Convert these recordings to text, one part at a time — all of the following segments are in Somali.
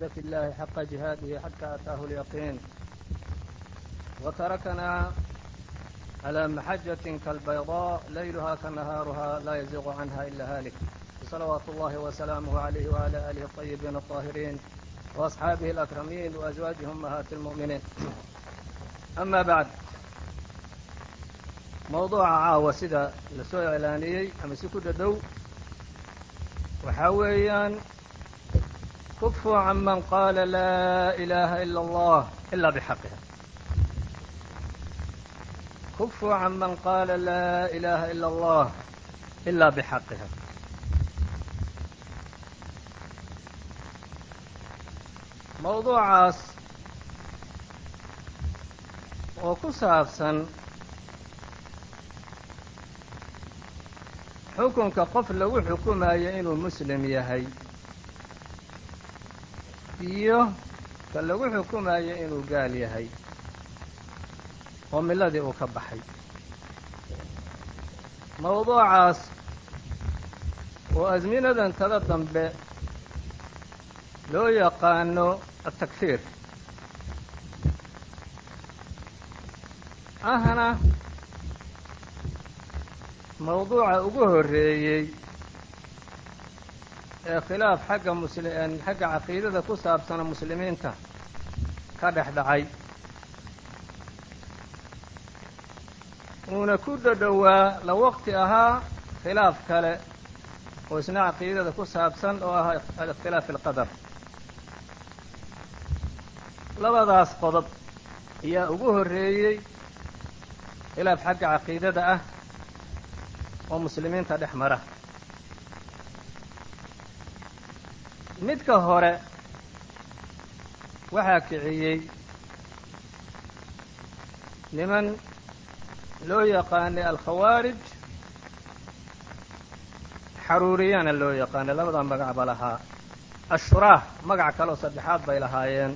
في الله حق جهاده حتى أتاه اليقين وتركنا على محجة كالبيضاء ليلها كنهارها لا يزيغ عنها إلا هالك صلوات الله وسلامه عليه وعلى آله الطيبين الطاهرين وأصحابه الأكرمين وأزواجه أمهات المؤمنين أما بعد mowduuca caawa sida la soo iclaaniyey ama si kufuu caman qaala laa ilaaha ila allah ila bxaqiha kufuu caman qaala laa ilaaha ila allah ila bxaqiha mawduucaas oo ku saabsan xukunka qof lagu xukumayo inuu muslim yahay iyo ka lagu xukumayo inuu gaal yahay oo miladii uu ka baxay. Mawduucaas oo asminadan tada dambe loo yaqaano atakfiir ahna mawduuca ugu horreeyey ee khilaaf xagga musli xagga caqiidada ku saabsana muslimiinta ka dhex dhacay. Uuna ku dhadhowaa la waqti ahaa khilaaf kale oo isna caqiidada ku saabsan oo ah alikhtilaaf fi اlqadar labadaas qodob ayaa ugu horreeyey khilaaf xagga caqiidada ah oo muslimiinta dhex mara midka hore waxaa kiciyey niman loo yaqaanay alkhawaarij xaruuriyana loo yaqaanay labada magac ba lahaa. Ashuraah magac kaleoo saddexaad bay lahaayeen.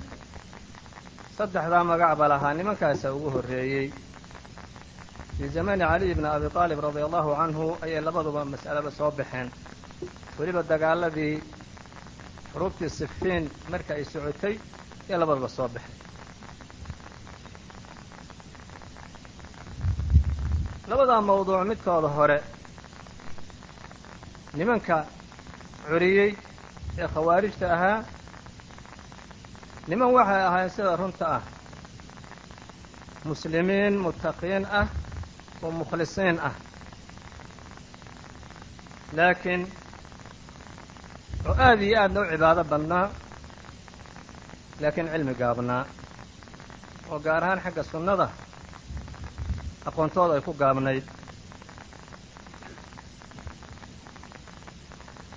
Saddexdaa magac ba lahaa nimankaasaa ugu horreeyey. Fii zamani caliy bni abi aalib radia allahu canhu ayay labaduba mas'alaba soo baxeen. Weliba dagaaladii xuruubtii sifiin marka ay socotay ayay labaduba soo baxeen labadaa mawduuc midkooda hore nimanka curiyey ee khawaarijta ahaa niman waxay ahayn sida runta ah muslimiin muttaqiin ah oo mukhlisiin ah. Laakiin oo aad iyo aadna u cibaado badnaa laakiin cilmi gaabnaa oo gaar ahaan xagga sunnada aqoontooda ay ku gaabnayd.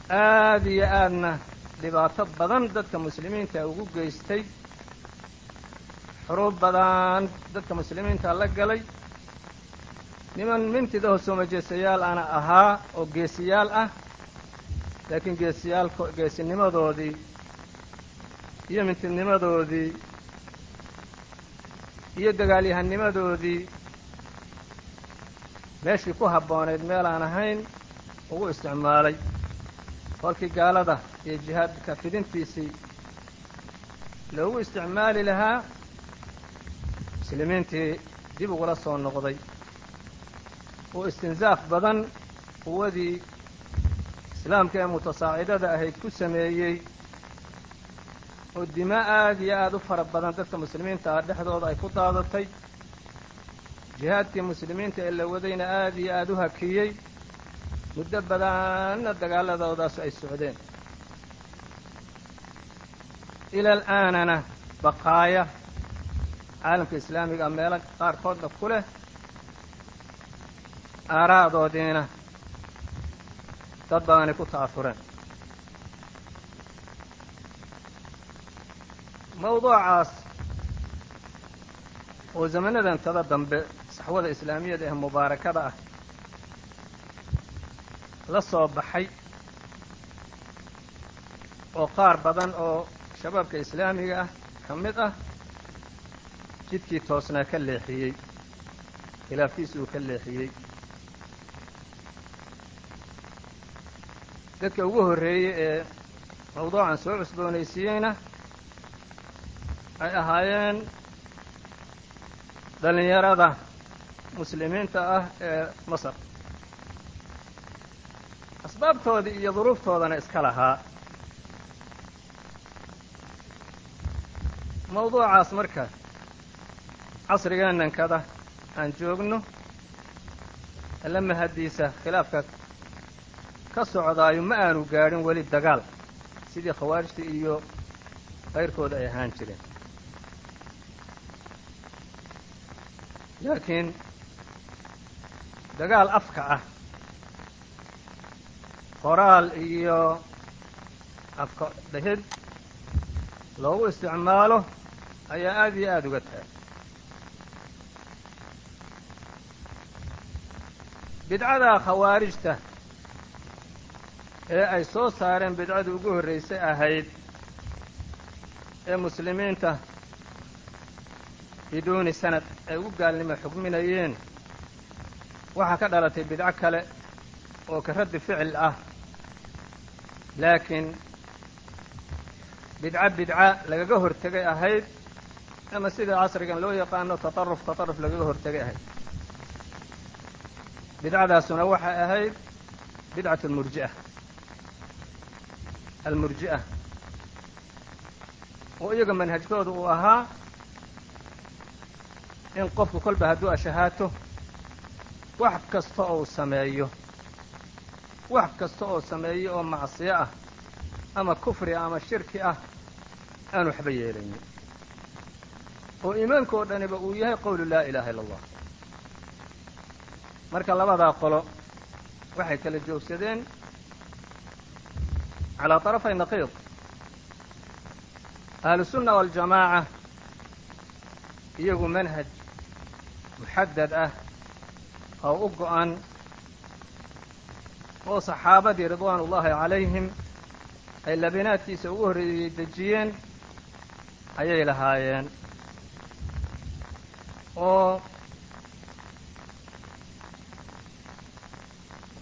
Aad iyo aadna dhibaato badan dadka muslimiinta ugu geystay xuruub badan dadka muslimiinta la galay. Niman mintidaho soomajeesayaal ana ahaa oo geesiyaal ah laakiin geesiyaal geesinimadoodii iyo mintidnimadoodii iyo dagaalyahanimadoodii meeshii ku habboonayd meel aan ahayn ugu isticmaalay. Kolkii gaalada iyo jihaadka fidintiisii loogu isticmaali lahaa muslimiintii dib ugula soo noqday. Oo istinsaaf badan quwadii islaamka ee mutasaacidada ahayd ku sameeyey oo dima aad iyo aad u fara badan dadka muslimiinta ah dhexdooda ay ku daadatay jihaadkii muslimiinta ee la wadayna aad iyo aad u hakiyey. Muddo badanna dagaaladoodaas ay socdeen. Ila alaanana baqaaya. Caalamka islaamiga meelo qaarkoodna ku leh. Aaraa'doodiina dad badani ku ta'afureen mawduucaas oo zamanadan tada dambe saxwada islaamiyada ee mubaarakada ah la soo baxay oo qaar badan oo shabaabka islaamiga ah ka mid ah jidkii toosnaa ka leexiyey khilaafkiisi uu ka leexiyey dadka ugu horreeyey ee mawduucan soo cusboonaysiiyeyna ay ahaayeen dhallinyarada muslimiinta ah ee masar. Asbaabtoodii iyo duruuftoodana iska lahaa mawduucaas marka casrigeennan kada aan joogno alla mahaddiisa khilaafka ka socdaayo ma aanu gaadhin weli dagaal. Sidii khawaarijta iyo kayrkooda ay ahaan jireen. Laakiin dagaal afka ah qoraal iyo afka dhehid loogu isticmaalo ayaa aad iyo aada uga tahay. Bidcada khawaarijta ee ay soo saareen bidcadii ugu horraysay ahayd ee muslimiinta biduuni sanad ay ugu gaalnimo xukminayeen waxaa ka dhalatay bidco kale oo ka raddi ficil ah laakiin bidco bidca lagaga hortegay ahayd ama sida casrigan loo yaqaano tataruf tataruf lagaga hortegay ahayd. Bidcadaasuna waxay ahayd bidcat almurji'a almurji'a oo iyaga manhajkooda uu ahaa in qofku kolba hadduu ashahaato wax kasta ou sameeyo. Wax kasta oo sameeyo oo macsiyo ah ama kufri ama shirki ah aan waxba yeelaynin. Oo iimaanka oo dhaniba uu yahay qowlu laa ilaaha illa allah marka labadaa qolo waxay kala joogsadeen calaa طarafay naqiid ahlusunna waاljamaaca iyagu manhaj muxadad ah oo u go'an oo saxaabadii ridwaan ullaahi calayhim ay labinaadkiisa ugu horreeyey dejiyeen ayay lahaayeen oo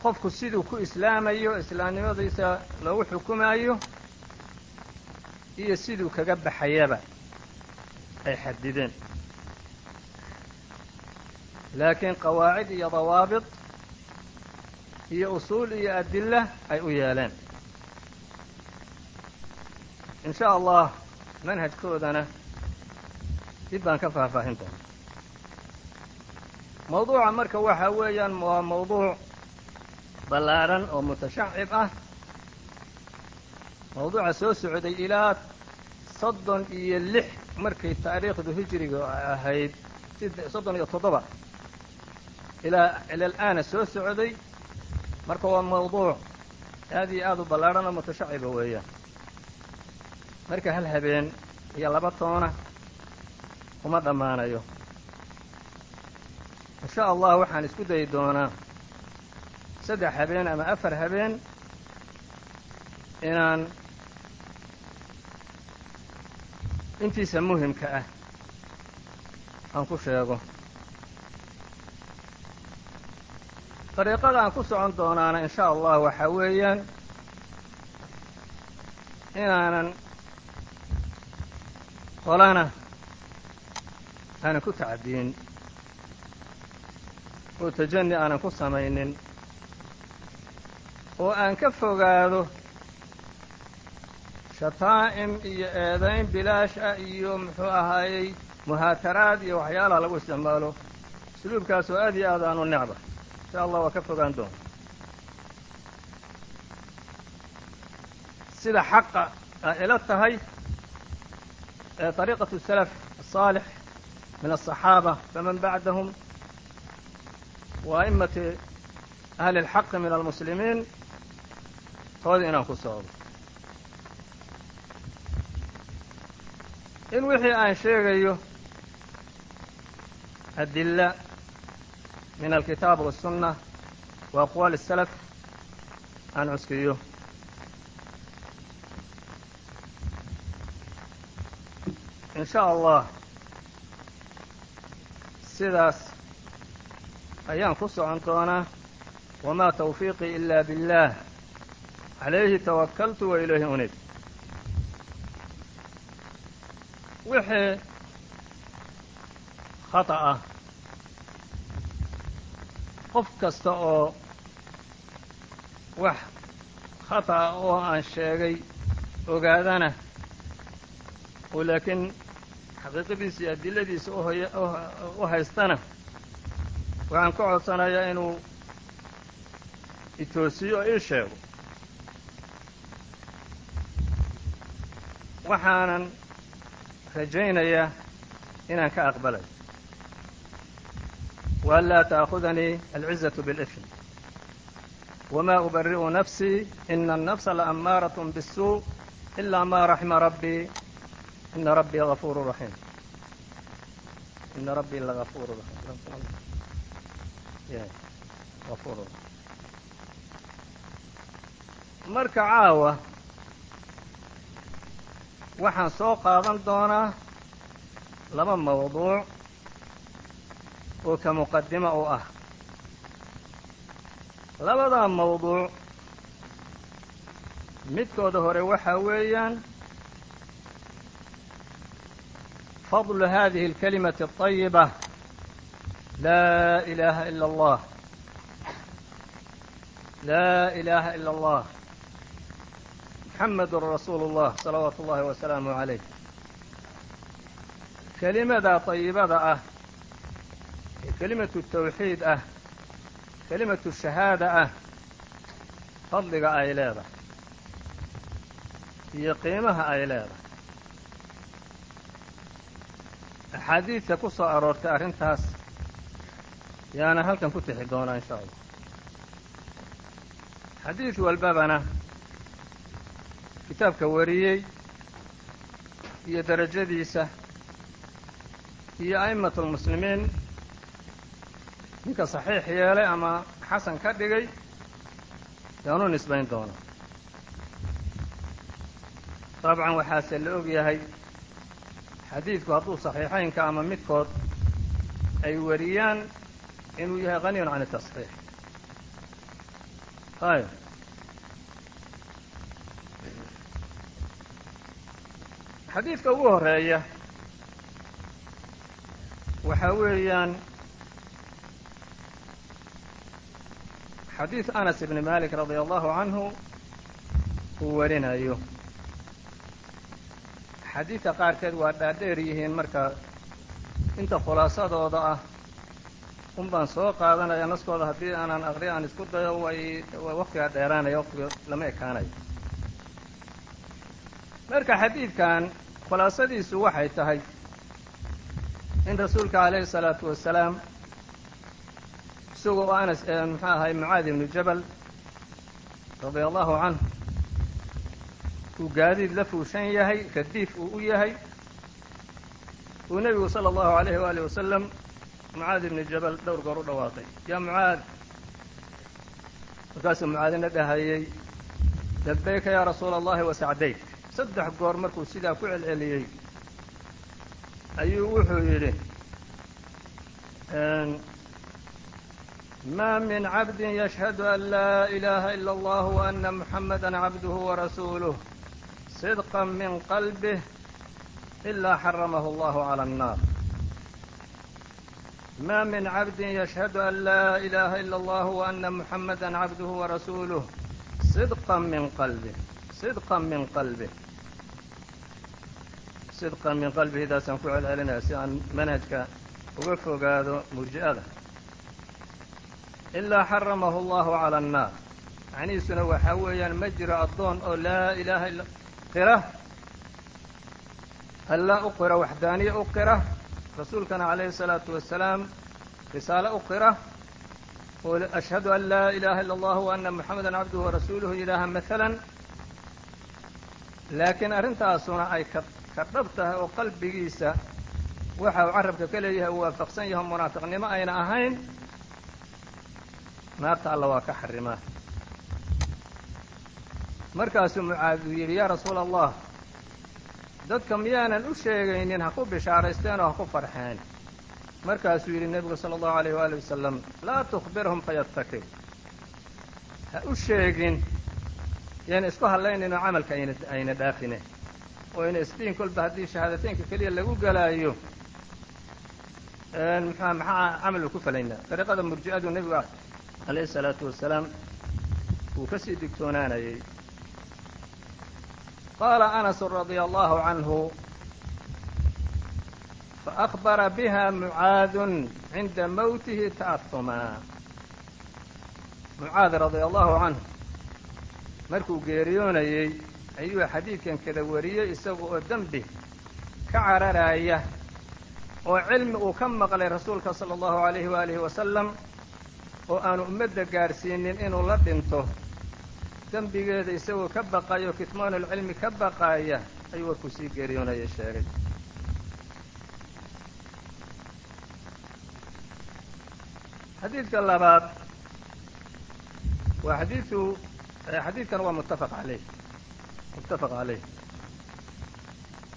qofku siduu ku islaamayo islaamnimadiisa loogu xukumaayo iyo siduu kaga baxayaba ay xadideen. Laakiin qawaacid iyo dawaabit iyo usuul iyo adilla ay u yeeleen. In sha allah manhajkoodana dib baan ka faahfaahin doona mawduuca marka waxa weeyaan waa mawduuc ballaadhan oo mutashacib ah. Mawduuca soo socday ilaa soddon iyo lix markay taariikhdu hijriga ahayd soddon iyo toddoba. Ilaa ilalaana soo socday marka waa mawduuc aad iyo aad u ballaadhan oo mutashaciba weeyaan marka hal habeen iyo laba toona uma dhammaanayo. In sha allah waxaan isku dayi doonaa saddex habeen ama afar habeen inaan intiisa muhimka ah aan ku sheego. Dariiqada aan ku socon doonaana in sha allah waxaa weeyaan inaanan qolana aanan ku tacdiyin oo tajani aanan ku samaynin oo aan ka fogaado shataa'im iyo eedayn bilaash ah iyo muxuu ahaayey muhaataraad iyo waxyaalaha lagu isticmaalo usluubkaas oo aad iyo aad aan u necba insha allah waa ka fogaan doona sida xaqa ay ila tahay ee طariiqaة الsalaf الصaalix min الصaxaabة faman bacdahum wa a'immati ahli اlxaqi min almuslimiin tooda inaan ku socdo in wixii aan sheegayo adilla min alkitaab waالsunna wa aqwaali الsalaf aan cuskiyo in sha allah sidaas ayaan ku socon doonaa wamaa tawfiiqii ila biاllah calayhi tawakaltu wa ilayhi unib. Wixii khata ah qof kasta oo wax khata ah oo aan sheegay ogaadana oo laakiin xaqiiqadiisa adiladiisa u haystana waxaan ka codsanayaa inuu itoosiyo oo ii sheego waxaanan rajaynayaa inaan ka aqbalayo waan laa ta'khudanii alcizaةu biاlإfm wma ubari'u nafsii ina الnafsa laammaaraة bالsuu إila ma raxima rabbii ina rabbii غafuuru raxiim ina rabbii lagafuuru afuur marka caawa waxaan soo qaadan doonaa laba mawduuc oo ka muqadimo u ah. Labadaa mawduuc midkooda hore waxaa weeyaan fadlu hadihi alkalimati اطayiba laa ilaaha ila allah. Laa ilaaha ila allah muxamedun rasuulu llah salawaatu ullaahi wasalaamu calayh kelimada طayibada ah. Ee kelimatu tawxiid ah. Kelimatu shahaada ah. Fadliga ay leedahay iyo qiimaha ay leedahay axaadiidka ku soo aroortay arrintaas yaana halkan ku tixi doonaa in sha allah xadiid walbabana kitaabka wariyey iyo derajadiisa iyo a'immatu lmuslimiin ninka saxiix yeelay ama xasan ka dhigay yaanu nisbayn doona dabcan waxaase la og yahay xadiidku hadduu saxiixaynka ama midkood ay wariyaan inuu yahay haniyun can tasxiix xadiidka ugu horreeya waxaa weeyaan xadiid anas ibni malik radia allahu canhu uu warinayo. Xadiidka qaarkeed waa dhaadheer yihiin marka inta khulaasadooda ah un baan soo qaadanaya naskooda haddii aanan aqri aan isku dayo way waktigaa dheeraanaya waktiga lama ekaanayo marka xadiidkan khulaasadiisu waxay tahay in rasuulka calayhi salaatu wasalaam isagoo anas ee muxuu ahay mucaad ibnu jabal radia allahu canhu uu gaadiid la fuushan yahay radiif uu u yahay. Uu nebigu sala allahu alayhi waali wasalam mucaad ibnu jabal dhowr goor u dhawaaqay. Yaa mucaad markaasuu mucaadina dhahayey labbayka yaa rasuula allahi wa saddex goor markuu sidaa ku celceliyey ayuu wuxuu yidhi ma min cabdi yashhadu an laa ilaha ila allah وana muxamada cabduh warasuuluh صidqa min qalbih إila xaramahu allah عalى الnar ma min cabdi yashhadu an laa ilaha ila allah وana muxamada cabduh warasuuluh صidqa min qalbih صidqa min qalbih sidqan min qalbihidaasaan ku celcelinaya si aan manhajka uga fogaado murji'ada. Ilaa xaramahu allahu cala annaar. Macnihiisuna waxaa weeyaan ma jiro addoon oo laa ilaaha illa qira. Allaa u qira waxdaaniye u qira. Rasuulkana calayhi salaatu wasalaam risaale u qira. Oo ashhadu an laa ilaaha illa allahu wa anna cabduhu warasuuluhu yidhaaha maalan laakiin arrintaasuna ay ka ka dhab tahay oo qalbigiisa waxa uu carabka ka leeyahay uu waafaqsan yaho munaafiqnimo ayna ahayn naarta alla waa ka xarimaa markaasuu mucaad yidhi yaa rasuula allah dadka miyaanan u sheegaynin ha ku bishaaraysteen oo ha ku farxeen. Markaasuu yidhi nebigu sala allahu alayh waali wasalam laa tukhbirhum fayattakiw ha u sheegin yayna isku hadlayninoo camalka ayna dhaafine oo in stiin kolba haddii shahaadateynka keliya lagu gelaayo mxua maxaa camalu ku falaynaa dariiqada murji'adu nebigu ah calayhi salaatu wasalaam wuu ka sii digtoonaanayay. Qaala anas radia allahu canhu faأkbara biha mucaadun cinda mowtihi ta'ahuma mucaad radia allahu canhu markuu geeriyoonayey ayuu xadiidkan kada wariyey isaga oo dembi ka cararaya oo cilmi uu ka maqlay rasuulka sala allahu alayhi waalihi wasalam oo aanu ummadda gaadhsiinin inuu la dhinto. Dembigeeda isagoo ka baqayo kitmaanulcilmi ka baqaaya ayuu warkuu sii geeriyoonayay sheegay. Xadiidka labaad waa xadiiu xadiidkan waa muttafaq alayh muttafaq calayh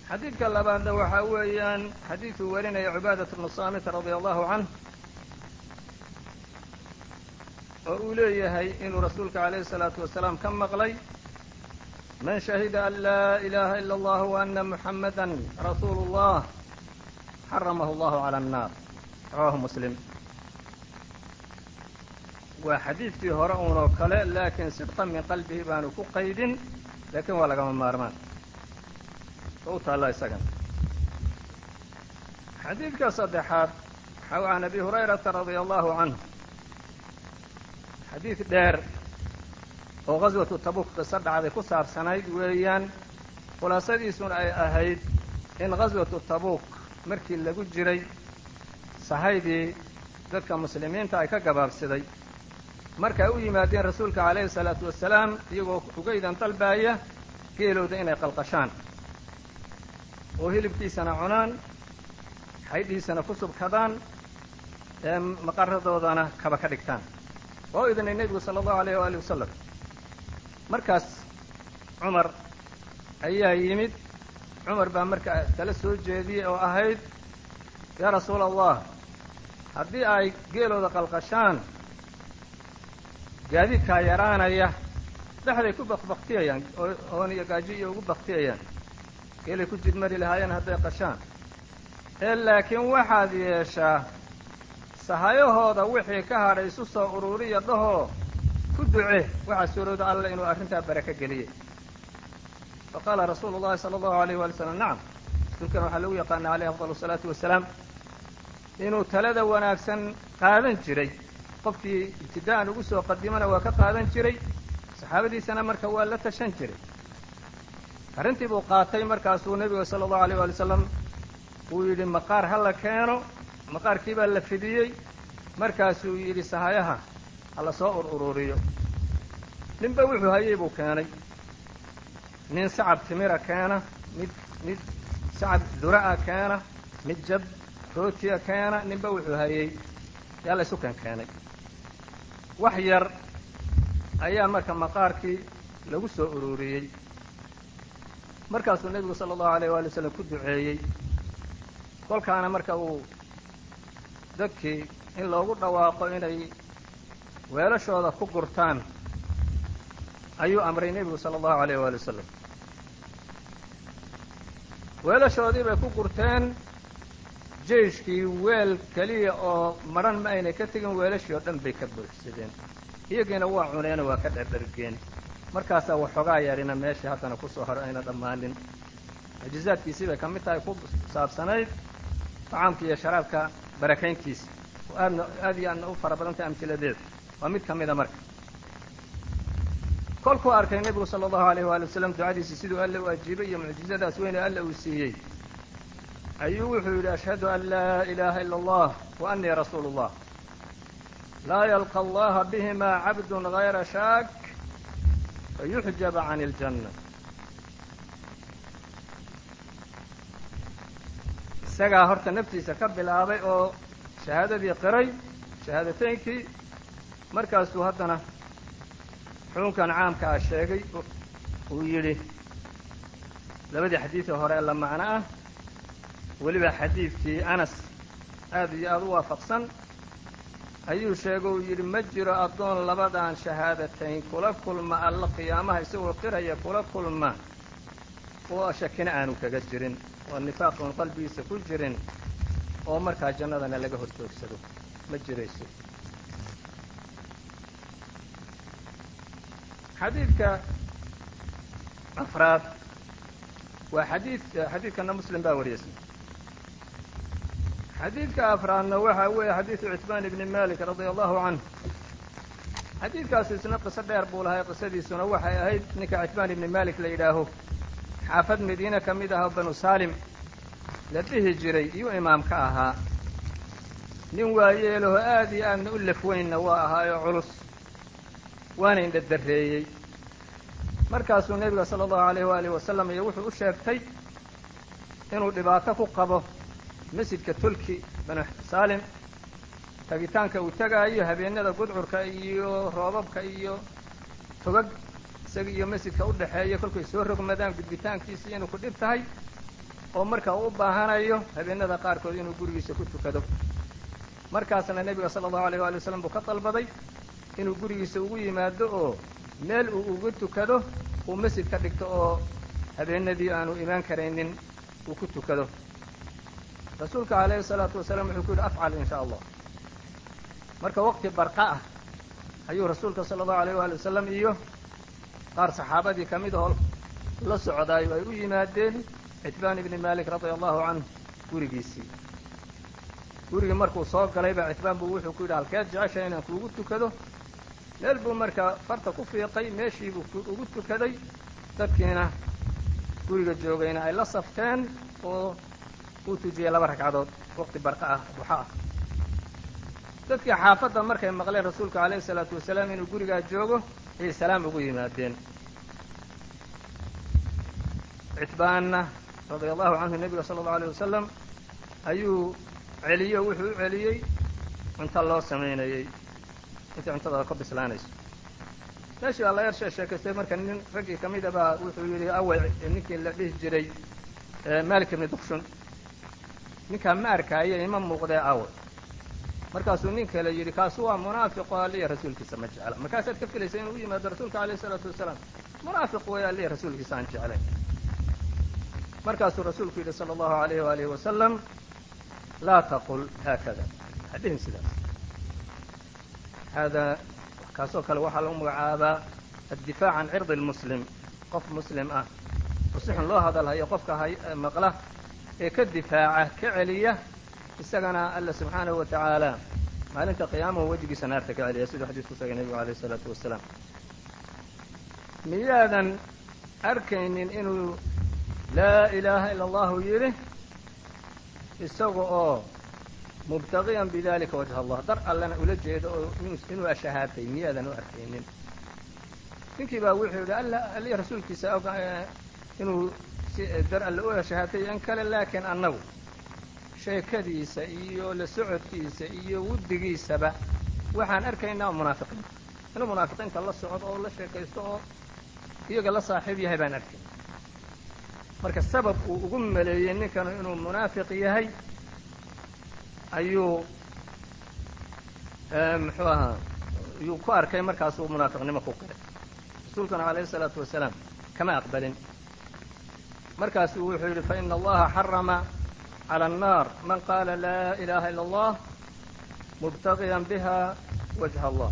xadiidka labaadna waxaa weeyaan xadiiduu warinaya cubaadat bnu saamit radia allahu canh oo uu leeyahay inuu rasuulka calayhi الsalaatu wasalaam ka maqlay man shahida an laa ilaha ila اllah وana muxamada rasuulu اllah xaramahu allahu calى الnaar rawahu muslim waa xadiidkii hore uunoo kale laakiin sidqa min qalbihi baanu ku qaydin laakiin waa lagama maarmaan. U taalla isagana xadiidka saddexaad waxaa can abi hurayrata radia allahu canhu. Xadiid dheer oo qaswatu tabuk qiso dhacday ku saabsanayd weeyaan khulaasadiisuna ay ahayd in qaswatu tabuuk markii lagu jiray sahaydii dadka muslimiinta ay ka gabaabsiday marka ay u yimaadeen rasuulka calayhi salaatu wasalaam iyagoo ugaydan dalbaaya geelooda inay qalqashaan. Oo hilibkiisana cunaan xaydhiisana ku subkadaan maqaradoodana kaba ka dhigtaan. Waa u idinay nebigu sala allahu alayh waali wasalam markaas cumar ayaa yimid. Cumar baa marka kala soo jeediyey oo ahayd yaa rasuula allah haddii ay geelooda qalqashaan gaadiidkaa yaraanaya dhexday ku bakbaktiyayaan oon iyo gaajo iyo ugu baktiyayaan geelay ku jidmari lahaayeen hadday qashaan. Ee laakiin waxaad yeeshaa sahayahooda wixii ka hadhay isu soo ururiya dhahoo ku duce. Waxaa suurooda alle inuu arrintaa baraka geliyey fa qaala rasuulu llahi sala allahu alayh waali slam nacam. Rasuulkana waxaa lagu yaqaana alayhi afdal asalaatu wasalaam inuu talada wanaagsan qaadan jiray qofkii ibtidaa'an ugu soo qadimana waa ka qaadan jiray saxaabadiisana marka waa la tashan jiray. Arrintii buu qaatay markaasuu nebiga sala allahu alayh waali wasalam uu yidhi maqaar ha la keeno. Maqaarkii baa la fidiyey. Markaasuu yidhi sahayaha ha la soo ur ururiyo ninba wuxuu hayey buu keenay. Nin sacab timira keena mid mid sacab dura'a keena mid jab rootiya keena ninba wuxuu hayey yaa la isu keen keenay wax yar ayaa marka maqaarkii lagu soo ururiyey. Markaasuu nebigu sala allahu alayh waali wasalam ku duceeyey. Kolkaana marka uu dadkii in loogu dhawaaqo inay weelashooda ku gurtaan ayuu amray nebigu sala allahu alayh waali wasalam weelashoodii bay ku gurteen jeyshkii weel keliya oo madhan ma aynay ka tegin weelashii oo dhan bay ka buuxsadeen iyagiina waa cuneenoo waa ka dherdhergeen markaasaa waxoogaa yarina meeshii haddana ku soo haro ayna dhammaanin. Mucjizaadkiisii bay ka mid tahay ku saabsanayd tacaamka iyo sharaabka barakayntiisa. Oo aadna aad iyo aadna u fara badan tahay amhiladeeda waa mid ka mida marka. Kolkuu arkay nebigu sala allahu alayh waali wasalam ducadiisii siduu alle u ajiibay iyo mucjizadaas weyne alle uu siiyey ayuu wuxuu yidhi ashhadu an laa ilaaha ila allah wa annii rasuulu اllah laa yalqa allaha bihima cabdun gayra shaak fayuxjaba can اljanna isagaa horta naftiisa ka bilaabay oo shahaadadii qiray shahaadateynkii markaasuu haddana xukunkan caamka ah sheegay uu yidhi labadii xadiidii hore la macno ah weliba xadiidkii anas aad iyo aada u waafaqsan ayuu sheegay uu yidhi ma jiro addoon labadan shahaadatayn kula kulma alla qiyaamaha isagoo qiraya kula kulma oo shakina aanu kaga jirin oo nifaaq uun qalbigiisa ku jirin oo markaa jannadana laga hor joogsado ma jirayso. Xadiidka afraad waa xadii xadiidkana muslim baa wariyay xadiidka afraadna waxa weeye xadiidu citbaan ibni malik radia allahu canh xadiidkaasu isna qiso dheer buu lahay qisadiisuna waxay ahayd ninka citbaan ibni malik la yidhaaho. Xaafad madiine ka mid ah oo banu saalim. La dhihi jiray iyuu imaam ka ahaa. Nin waayeelaho aad iyo aadna u lafweynna waa ahaayoo culus. Waana indhadarreeyey markaasuu nebiga sala allahu alayh waalihi wasalam iyo wuxuu u sheegtay inuu dhibaato ku qabo masjidka tulki banu saalim. Tagitaanka uu tegaayo habeenada gudcurka iyo roobabka iyo togag isaga iyo masjidka u dhexeeya kolkay soo rogmadaan gudbitaankiisii inuu ku dhib tahay oo marka uu u baahanayo habeenada qaarkood inuu gurigiisa ku tukado. Markaasna nebiga sala allahu alayh waali wasalam buu ka dalbaday inuu gurigiisa ugu yimaado oo meel uu uga tukado uu masjid ka dhigto oo habeenadii aanu imaan karaynin uu ku tukado rasuulka calayhi salaatu wasalaam wuxuu ku yidhi afcal in sha allah. Marka waqti barqa ah ayuu rasuulka sala allahu alayh waali wasalam iyo qaar saxaabadii ka mid ahoo la socdaayo ay u yimaadeen citbaan ibni malik radia allahu canhu gurigiisii gurigii markuu soo galayba citbaan buu wuxuu ku yidhi halkeed jecesha inaan kuugu tukado? Meel buu markaa farta ku fiiqay meeshii buu ugu tukaday. Dadkiina guriga joogayna ay la safteen oo uu tujiyey laba ragcadood. Waqti barqa ah duxa ah. Dadkii xaafadda markay maqleen rasuulka calayhi salaatu wasalaam inuu gurigaa joogo ayay salaam ugu yimaadeen. Citbaanna radia allahu canhu nebiga sala allau alيyh wasalam ayuu celiyo wuxuu u celiyey cunto loo samaynayey intay cuntadooda ka bislaanayso. Meeshii baa la yar sheekaystay marka nin raggii ka mida baa wuxuu yidhi away ninkii la dhihi jiray malik ibni dukshun ninkaa ma arkaayo ima muuqdee awe markaasuu nin kale yidhi kaasu waa munaafiqo alliya rasuulkiisa ma jecla. Markaasaad ka filaysa inuu u yimaado rasuulka alayh isalaatu wasalaam munaafiq weeye alliya rasuulkiisa aan jeclayn. Markaasuu rasuulku yidhi sala allahu alayh waalihi wasalam laa taqul haakada. Hadhihin sidaas. Haadaa kaasoo kale waxaa lagu magacaabaa addifaac can cirdi lmuslim qof muslim ah. Si xun loo hadalhayo qofka maqla ee ka difaaca ka celiya isagana alla subxaanahu wa tacaala. Maalinta qiyaamahu wejigiisa naarta ka celiya siduu xadiisku sheegay nebigu alayh isalaatu wasalaam miyaadan arkaynin inuu laa ilaaha ila allahu yidhi isaga oo mubtaqiyan bidalika wajha allah dar allena ula jeedo oo inuu ashahaatay miyaadan u arkaynin. Ninkii baa wuxuu yidhi alla allihi rasuulkiisa in kale laakiin annagu sheekadiisa iyo la socodkiisa iyo wuddigiisaba waxaan arkaynaa munaafiqiinta inuu munaafiqiinta la socdo oo la sheekaysto oo iyaga la saaxiib yahay baan arkay. Marka sabab uu ugu maleeyey ninkanu inuu munaafiq yahay ayuu muxuu ahaa ayuu ku arkay markaasuu munaafiqnimo ku qiray rasuulkuna calayhi isalaatu wasalaam kama aqbalin markaasuu wuxuu yidhi faina allaha xarama clى الناr man qala laa ilaha ilا اllah mubtaغiya biha wajha allah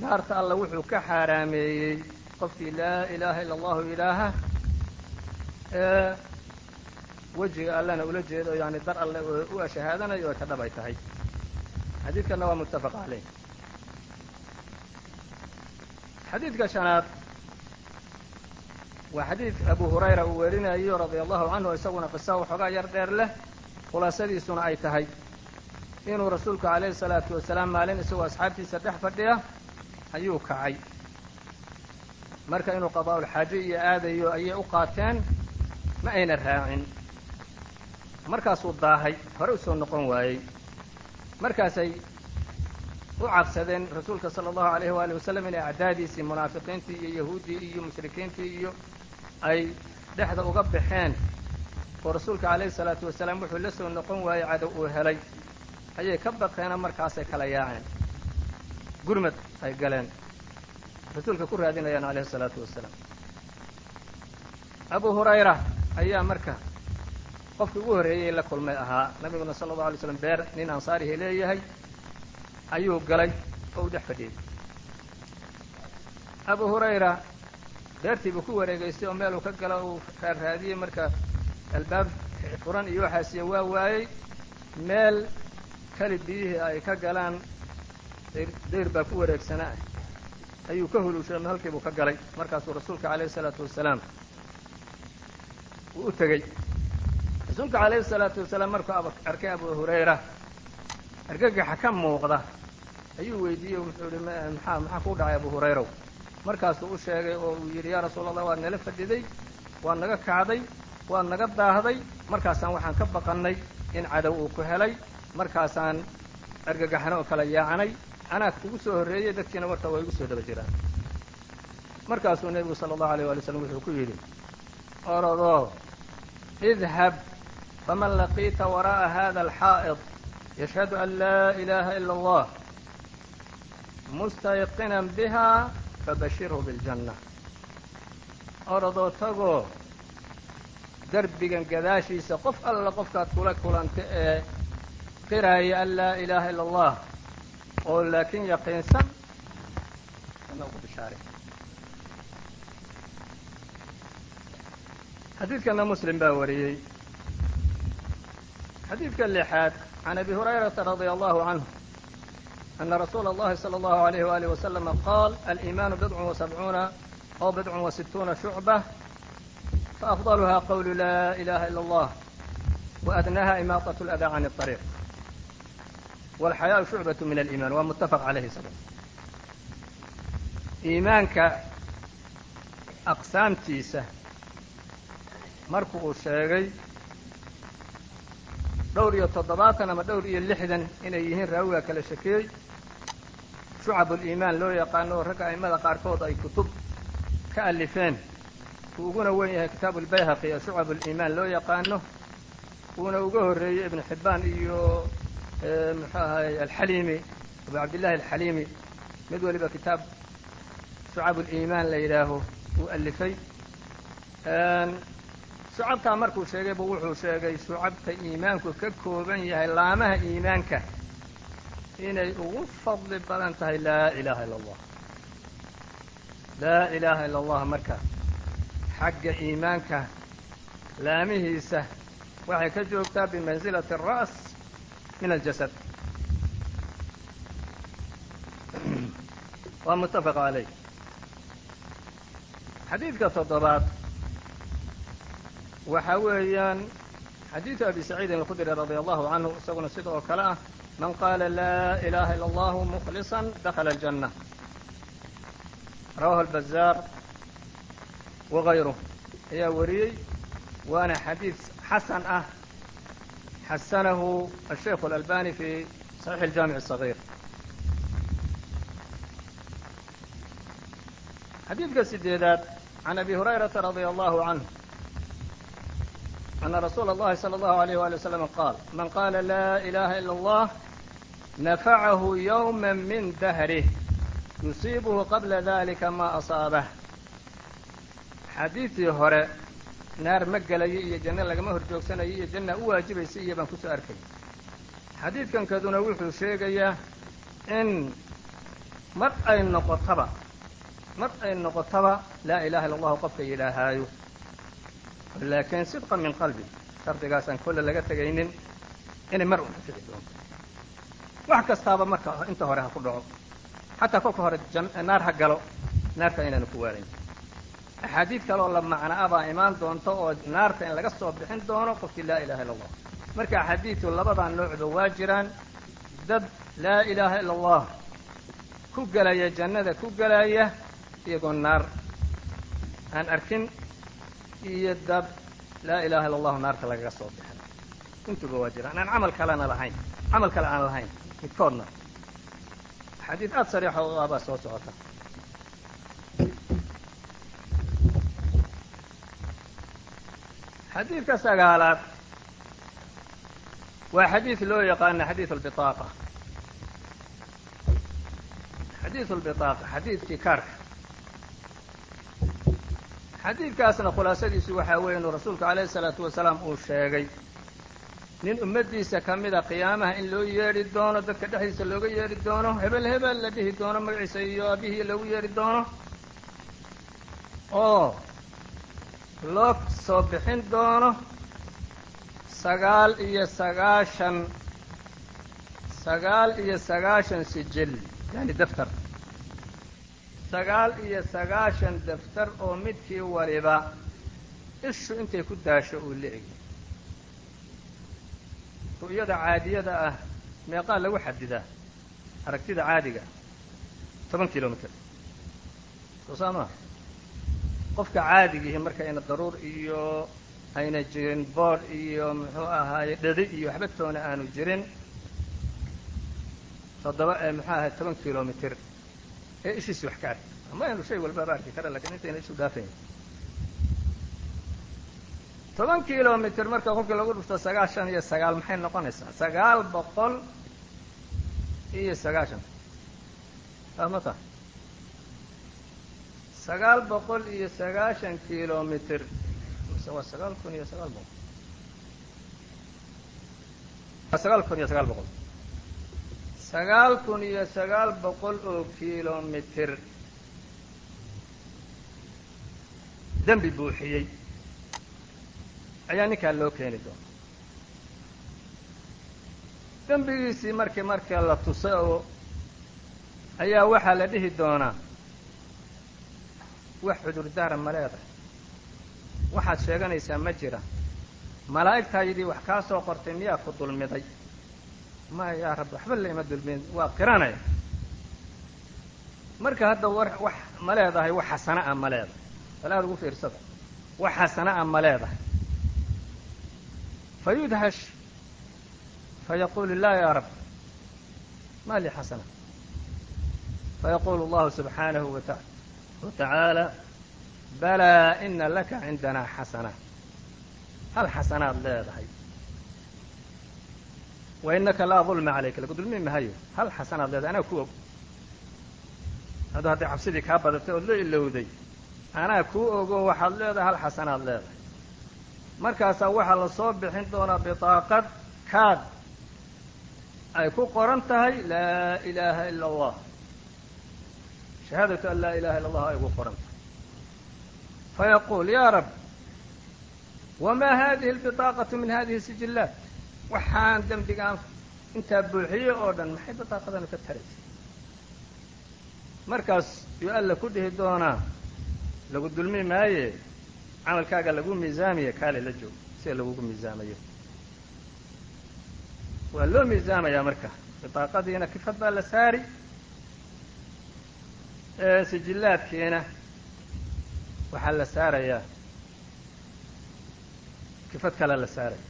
naarta alla wuxuu ka xaaraameeyey qofkii laa ilaha ilا allahu ilaaha ee wejiga allana ula jeedo yani dar alle u ashahaadanayo oo ka dhab ay tahay xadiidkana waa mutafaq caleyh xadiidka shanaad waa xadiid abu hurayra uu werinayo radia allahu canhu isaguna qisa waxoogaa yar dheer leh. Khulaasadiisuna ay tahay. Inuu rasuulku calayhi salaatu wasalaam maalin isagoo asxaabtiisa dhex fadhiya ayuu kacay. Marka inuu qadaa'ulxaaje iyo aadayo ayay u qaateen ma ayna raacin. Markaasuu daahay hore u soo noqon waayey. Markaasay u cabsadeen rasuulka sala allahu alayh waali wasalam inay acdaadiisii munaafiqiintii iyo yahuuddii iyo mushrikiintii iyo ay dhexda uga baxeen. Oo rasuulka calayhi salaatu wasalaam wuxuu la soo noqon waayey cadow uu helay. Ayay ka baqeena markaasay kala yaaceen. Gurmad ay galeen. Rasuulka ku raadinayaan calayhi salaatu wasalaam. Abu hurayra ayaa marka qofkii ugu horreeyey la kulmay ahaa. Nabiguna sala allahu alay slam beer nin ansaarihi leeyahay ayuu galay oo u dhex fadhiyey abu hurayra beertiibuu ku wareegaystay oo meeluu ka gala uu raarraadiyey marka albaab furan iyo waxaasiyo waa waayey. Meel keli biyihii ay ka galaan dayr baa ku wareegsanaa ayuu ka huluushay halkiibuu ka galay. Markaasuu rasuulka calayhi salaatu wasalaam uu u tegey. Rasuulka calayhi salaatu wasalaam markuu arkay abu hurayra argagaxa ka muuqda ayuu weydiiyey wuxuu yihi maxaa kuu dhacay abu hurayraw markaasuu u sheegay oo uu yidhi yaa rasuul allah waad nala fadhiday waad naga kacday waad naga daahday markaasaan waxaan ka baqannay in cadow uu ku helay markaasaan argagaxno oo kala yaacanay anaa kugu soo horreeyey dadkiina warta way igu soo daba jiraan. Markaasuu nebigu sala allahu aleyh waali slam wuxuu ku yidhi orodoo idhab faman laqiita waraa'a hada alxaa'id yashhadu an laa ilaaha ila allah mustayiqinan bihaa fabashirhu biاljanna orodoo tagoo derbigan gadaashiisa qof alla qofkaad kula kulanta ee qiraaya an laa ilaaha ila allah oo laakiin yaqiinsan ana ugu bishaare xadiidkana muslim baa wariyey xadiidka lixaad can abi hurayrata radia allahu canhu أن رسول الله صلى الله عليه وآله وسلم قال الإيمان بضع وسبعون أو بضع وستون شعبة فأفضلها قول لا إله إلا الله وأدناها إماطة الأذى عن الطريق والحياء شعبة من الإيمان ومتفق عليه سبب iimaanka aqsaamtiisa marku uu sheegay dhowr iyo toddobaatan ama dhowr iyo lixdan inay shucab uliimaan loo yaqaano oo ragga a'immada qaarkood ay kutub ka alifeen uu uguna wen yahay kitaabu lbayhaqi ee shucab uliimaan loo yaqaano uuna uga horreeyey ibnu xibbaan iyo muxuu ahay alxaliimi abu cabdillahi alxaliimi mid waliba kitaab shucab uliimaan la yidhaaho uu alifay shucabtaa markuu sheegay bu wuxuu sheegay shucabta iimaanku ka kooban yahay laamaha iimaanka inay ugu fadli badan tahay laa ilaaha illa allah laa ilaaha illa allah marka xagga iimaanka laamihiisa waxay ka joogtaa bimansilati الra's min aljasad waa mutafaq calayh xadiidka toddobaad waxa weeyaan xadiidu abi saciidin alkhudri radia allahu canhu isaguna sida kale ah man qaala laa ilaha ila allahu mukhlisa dakhala aljanna rawahu albazaar wagayruh ayaa wariyey waana xadiid xasan ah xasanahu ashaykhu alalbani fi saxiixi aljaamic الصaغيir xadiidka sideedaad can abi hurayrata radia allahu canhu أن رsuuل الlahi صلى الله عليه وaلي وسلم qاal man qاla lا إلaha إلا الله nafacahu yowma min dahrih yusiibuhu qabla dalika maa asaabah xadiidii hore naar ma gelayo iyo janno lagama horjoogsanayo iyo janna u waajibaysa iyo baan ku soo arkay xadiidkan kaduna wuxuu sheegayaa in mar ay noqotaba mar ay noqotaba laa ilaha illa allahu qofka yidhaahaayo laakiin sidqa min qalbi shardigaasaan kolle laga tegaynin inay mar unanfici doonto wax kastaaba marka inta hore ha ku dhaco. Xataa kolka hore naar ha galo naarta inaanu ku waarayn axaadiid kale oo la macno a baa imaan doonto oo naarta in laga soo bixin doono qofkii laa ilaha illa allah marka axaadiidtu labadaa noocba waa jiraan dad laa ilaaha illa allah ku gelaya jannada ku gelaya iyagoo naar. Aan arkin iyo dad laa ilaha illa allahu naarta lagaga soo bixin. Intuba waa jiraan. Aan camal kalena lahayn camal kale aan lahayn midkoodna xadiid aada sariixa oo abaa soo socota. Xadiidka sagaalaad waa xadiid loo yaqaana xadiid albitaaqa. Xadiid albitaaqa xadiidkii kaarka xadiidkaasna khulaasadiisu waxaa weeye inuu rasuulku calayhi isalaatu wasalaam uu sheegay nin ummaddiisa ka mida qiyaamaha in loo yeedhi doono dadka dhexdiisa looga yeedhi doono hebel hebel la dhihi doono magaciisa iyo aabihii loogu yeedhi doono. Oo loo soo bixin doono sagaal iyo sagaashan sagaal iyo sagaashan sijil yani daftar. Sagaal iyo sagaashan daftar oo midkii waliba ishu intay ku daasho uu la egi ru'yada caadiyada ah meeqaa lagu xadidaa aragtida caadiga toban kilomitr soo saa maa qofka caadigiihi marka ayna daruur iyo ayna jirin boodh iyo muxuu ahaaye dhadi iyo waxba toona aanu jirin toddoba muxuu ahaye toban kilomitr ee ishiisi wax ka arki. Ama aynu shay walbaaba arki kara laakiin intayna ishu dhaafayn toban kilomitr marka qofkii lagu dhufto sagaashan iyo sagaal maxay noqonaysaa? Sagaal boqol iyo sagaashan amata sagaal boqol iyo sagaashan kilomitr waa sagaal kun iyo sagaal boqol. Sagaal kun iyo sagaal boqol. Sagaal kun iyo sagaal boqol oo kilomitr dembi buuxiyey ayaa ninkaa loo keeni doona dembigiisii markii marka la tuso oo ayaa waxaa la dhihi doonaa wax cudurdaara ma leedahay. Waxaad sheeganaysaa ma jira. Malaa'igtaa yidhi wax kaa soo qortay miyaa ku dulmiday? Maya yaa rabbi waxba laima dulmin waa qiranaya. Marka hadda war wax ma leedahay wax xasana a ma leedahay. Bal aada ugu fiirsada. Wax xasana a ma leedahay fayudhash fayaqulu laa ya rab ma li xasana fayaqulu allahu subxaanahu wa tacaala balaa ina laka cindanaa xasana hal xasanaad leedahay wa inaka laa dulma calayka lagu dulmi mahayo hal xasanaad leedahay anaa ku og adu hadday cabsidii kaa badatay ood la ilowday anaa kuu ogo waxaad leedahay hal xasanaad leedahay markaasaa waxaa la soo bixin doonaa biطaaqad kaad ay ku qoran tahay laa ilaaha ila allah shahaadatu an laa ilaha illa allah ay ugu qoran tahay fayaquul ya rab wma hadihi اlbiطaaqaةu min hadihi sijillaat waxaan dembigaan intaa buuxiyey oo dhan maxay biطaaqadanu ka taraysa markaas yuu alla ku dhihi doonaa lagu dulmi maaye camalkaaga lagu miisaamaya kaale la joog sida lagugu miisaamayo. Waa loo miisaamayaa marka. Biطaaqadiina kifad baa la saari sijillaadkiina waxaa la saarayaa. Kifad kale la saaraya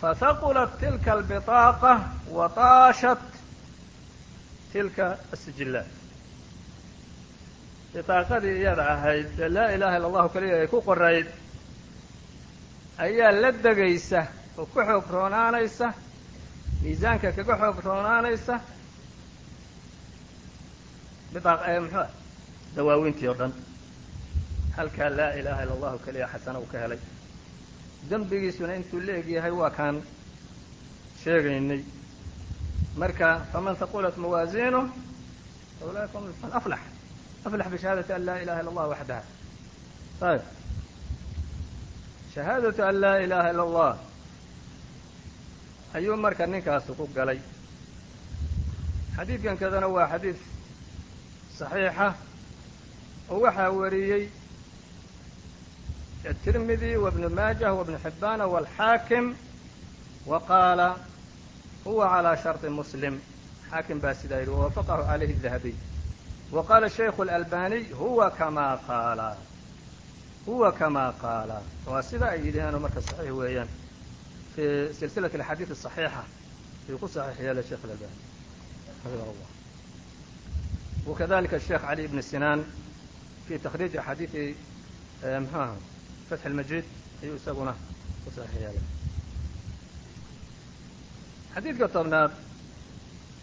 fahaqulat tilka albiطaaqa wa taashat tilka asijillaat biطaaqadii iyada ahayd ee laa ilaha illa allahu keliya ay ku qorayd ayaa la degaysa oo ka xoog roonaanaysa miisaanka kaga xoog roonaanaysa. Muxuu ah? Dawaawintii oo dhan. Halkaa laa ilaaha illa allahu keliya xasana uu ka helay. Dembigiisuna intuu la eg yahay waa kaan sheegaynay. Marka faman haqulat mawaaziinuh faulaika hum man aflax aflax bishahaadati an laa ilaha illa allah waxdaha ayb shahaadatu an laa ilaha illa allah ayuu marka ninkaasu ku galay xadiidkan kadana waa xadiid صaxiixa oo waxaa wariyey التirmidي وبن maaجة وبن حibاn والxaakim وaqaala huwa عalى شharط msلم xaakim baa sidaa yidhi وwafqahu عalayh الذahabiي وqaala الشhaykh الألbاني huwa kama qaala huwa kama qaala waa sida ay yidhaheen marka صaxiix weeyaan fي silsilaة الأxaadiiث الصaحيixa ayuu ku صaxiix yeelay sheikh الألbاني raximah الlah وkadalika الشheekh عalي بن sinاn fي تkriiج أxaadiiثi mxuaha فتح المجيد ayuu isaguna ku صaxiix yeelay xadiidka tobnaad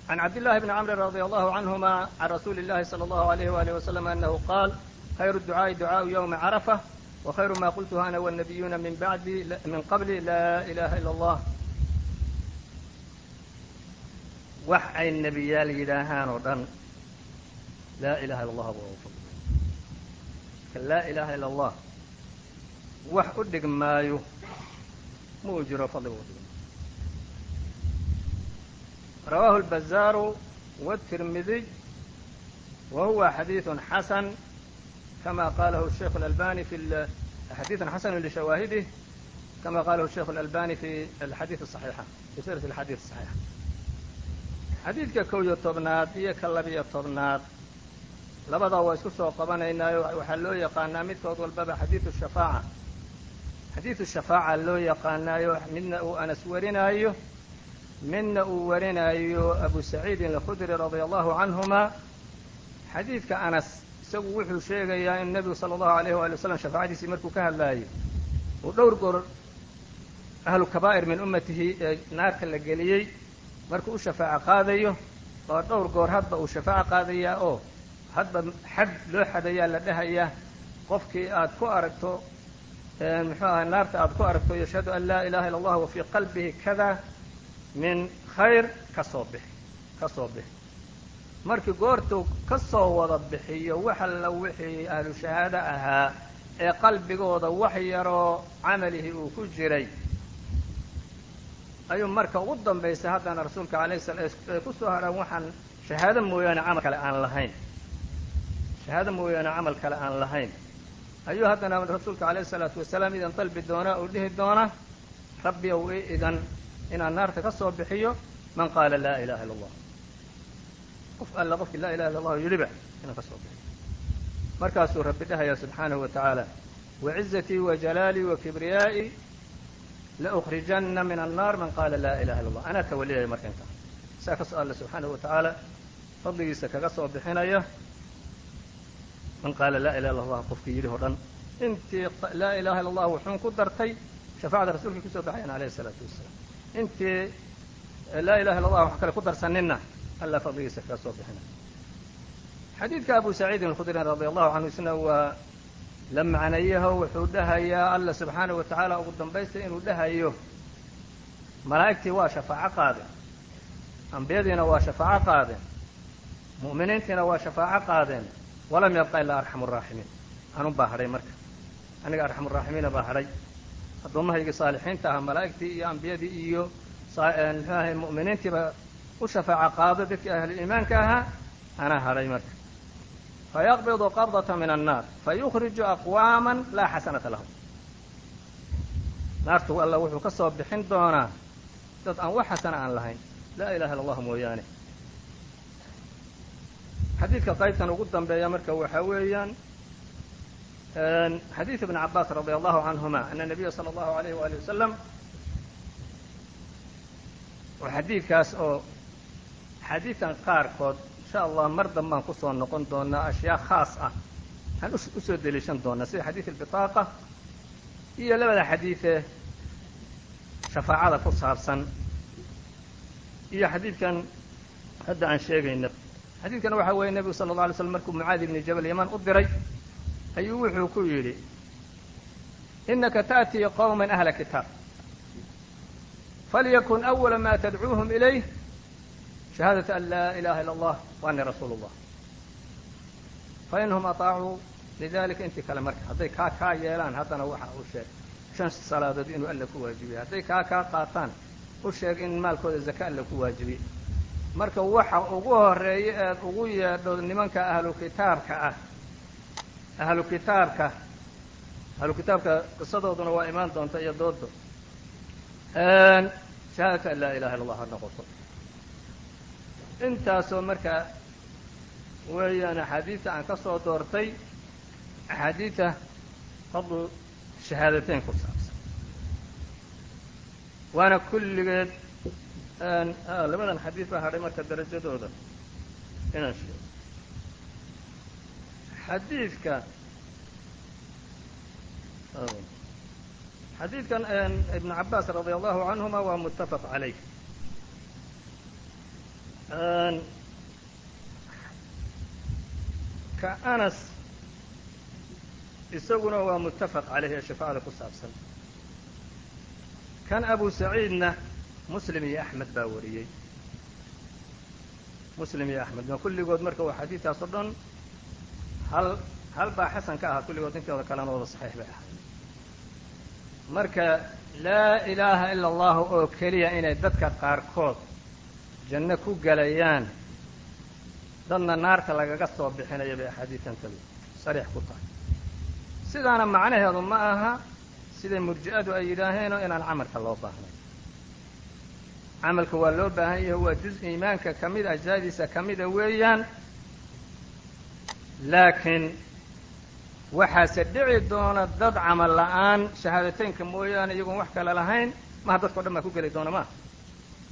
عن عبد الله بن cمر رضي الله عنهما عن رسول الله صلى الله عليه وaله وسلم أنه قال خير الدعاء دعاء يوم عرفة وخير ما قلته أنا والنبيون من بعدي من qبلي لا إلaهa إلا الله wax ay nebiyaal yidhaahaan oo dhan laa ilaha illa allah laa ilaaha ila allah wax u dhig maayo ma uu rawaahu اlbazaaru wالtirmidiy wa huwa xadiiث xasan kama qalahu الshaykh اlalbani fi xadiiث xasanu lishawaahidih kama qalahu الshaykh اlalbani fi alxadiiث الصaxiixa fi sirat اlxadiiث الصaxiixa xadiidka kow iyo tobnaad iyo ka labiyo tobnaad labadaa waa isku soo qabanaynaayo waxaa loo yaqaanaa midkood walbaba xadiidu shafaaca xadiidu shafaaca loo yaqaanaayo midna uu anas warinaayo midna uu warinaayo abu saciidin alkhudri radia allahu canhuma xadiidka anas isagu wuxuu sheegayaa in nebigu sala allahu alayh waali wasalam shafaacadiisii markuu ka hadlaayo uu dhowr goor ahlu kabaa'ir min ummatihi ee naarka la geliyey markuu u shafaaco qaadayo oo dhowr goor hadba uu shafaaco qaadayaa oo hadba xad loo xadayaa la dhahayaa qofkii aad ku aragto muxuu ahay naarta aad ku aragto yashhadu an laa ilaha illa allah wa fii qalbihi kada min khayr ka soo bixi ka bixi markii goortuu ka soo wada bixiyo wax alla wixii ahlu shahaado ahaa ee qalbigooda wax yaroo camalihii uu ku jiray ayuu marka ugu dambaysa haddana rasuulka alayh sala ay ku soo hadhaan waxaan shahaado mooyaane camal kale aan lahayn shahaado mooyaane camal kale aan lahayn ayuu haddana rasuulka alayh isalaatu wasalaam idan dalbi doonaa uu dhihi doona rabbi ow i idan inaan naarta ka soo bixiyo man qaala laa ilaha illa allah qof alla qofkii laa ilaha illa allahu yidhiba inaan ka soo bixiyo. Markaasuu rabbi dhahaya subxaanahu wa tacaala wacizatii wajalaalii wakibriyaa'i laukrijana min annaar man qaala laa ilaha illa allah anaa tawaliyaya marka intaa saa ka soo alla subxaanahu wa tacaala fadligiisa kaga soo bixinaya man qaala laa ilaha illa allah qofkii yidhi o intii laa ilaha illa allah wuxuun ku dartay shafaacada rasuulkii ku soo baxayan alayhi isalaatu wasalaam intii laa ilaha illa allah wax kale ku darsaninna alla fadligiisa kaga soo bixinaya xadiidka abu saciidin alkhudrin radia allahu canhu isna waa la macnayaho wuxuu dhahayaa alla subxaanahu wa tacaala ugu dambaysta inuu dhahayo malaa'igtii waa shafaaco qaadeen ambiyadiina waa shafaaco qaadeen mu'miniintiina waa shafaaco qaadeen walam yabqa ilaa arxamu araaximiin anun baa hadhay marka. Aniga arxamuraaximiina baa hadhay addoomahaygii saalixiinta ahaa malaa'igtii iyo ambiyadii iyo muxuu ahay mu'miniintiiba u shafaaco qaado dadkii ahluliimaanka ahaa anaa hadhay marka. Fayaqbidu qabdata min annaar fayukhriju aqwaama laa xasanata lahum. Naartu alla wuxuu ka soo bixin doonaa dad aan wax xasana aan lahayn. Laa ilaha illa allah mooyaane. Xadiidka qaybtan ugu dambeeya marka waxaa weeyaan xadiid ibn cabaas allahu canhuma ana nabiya salى allahu alayh wali wasalam oo xadiidkaas oo xadiidan qaarkood insha allah mar danbaan ku soo noqon doonaa ashyaa khaas ah aan u soo deliishan doonaa sida xadiid albitaaqa iyo labada xadiidee shafaacada ku saabsan iyo xadiidkan hadda aan sheegayna. Xadiidkan waxa weeye nebigu sala alla alay slam markuu mucaadi ibni jabal yaman u diray ayuu wuxuu ku yidhi inaka ta'tii qowman ahla kitaab. Falyakun awala ma tadcuuhum ilayh. Shahaadatu an laa ilaha illa allah wa ani rasuulu اllah fainhum aطaacuu lidalika intii kale marka hadday kaa kaa yeelaan haddana waxa uu sheeg shan salaadood inuu alla ku waajibiyey hadday kaa kaa qaataan u sheeg in maalkooda zaka alla ku waajibiyey. Marka waxa ugu horreeya eed ugu yeedho nimanka ahlu kitaabka ah ahlu kitaabka ahlu kitaabka qisadooduna waa imaan doonta iyo doodo. Shahaadatu an laa ilaha illa allah ha noqoto. Intaasoo marka weeyaan axaadiidta aan ka soo doortay axaadiidta fadlu shahaadateyn ku saabsan. Waana kulligeed labadan xadiid baa hadhay marka darajadooda. Inaan sheego xadiidka xadiidkan ibn cabaas radi allahu canhuma waa muttafaq calayh. Ka anas isaguna waa muttafaq caleyh ee shafaacada ku saabsan. Kan abu saciidna muslim iyo axmed baa wariyey. Muslim iyo axmed ma kulligood marka waa xadiidkaas oo dhan hal hal baa xasan ka ahaa kulligood intooda kalena wada saxiix bay ahay marka laa ilaaha ila allahu oo keliya inay dadka qaarkood janno ku gelayaan dadna naarta lagaga soo bixinayo bay axaadiidantadu sariix ku tahay. Sidaana macnaheedu ma aha siday murji'adu ay yidhaaheenoo inaan camalka loo baahnay camalka waa loo baahan yahay waa juz iimaanka ka mid ajsaadiisa ka mida weeyaan laakiin waxaase dhici doona dad camal la'aan shahaadateynka mooyaane iyagoon wax kale lahayn maha dadkao dhan baa ku geli doona ma.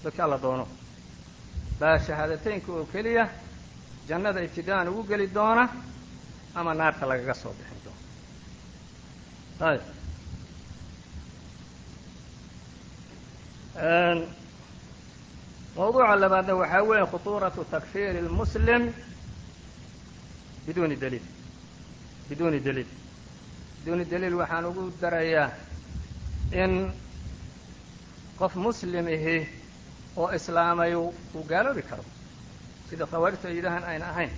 Dadka alla doono. Baa shahaadateynka oo keliya jannada ibtida'an ugu geli doona ama naarta lagaga soo bixin doono ayb mawduuca labaadna waxaa weeye khutuuratu takfiiri lmuslim biduni daliil biduuni daliil. Biduuni daliil waxaan ugu darayaa in qof muslim ihi oo islaamay uu gaaloobi karo. Sida khawaarijtu ay yidhahaan ayna ahayn.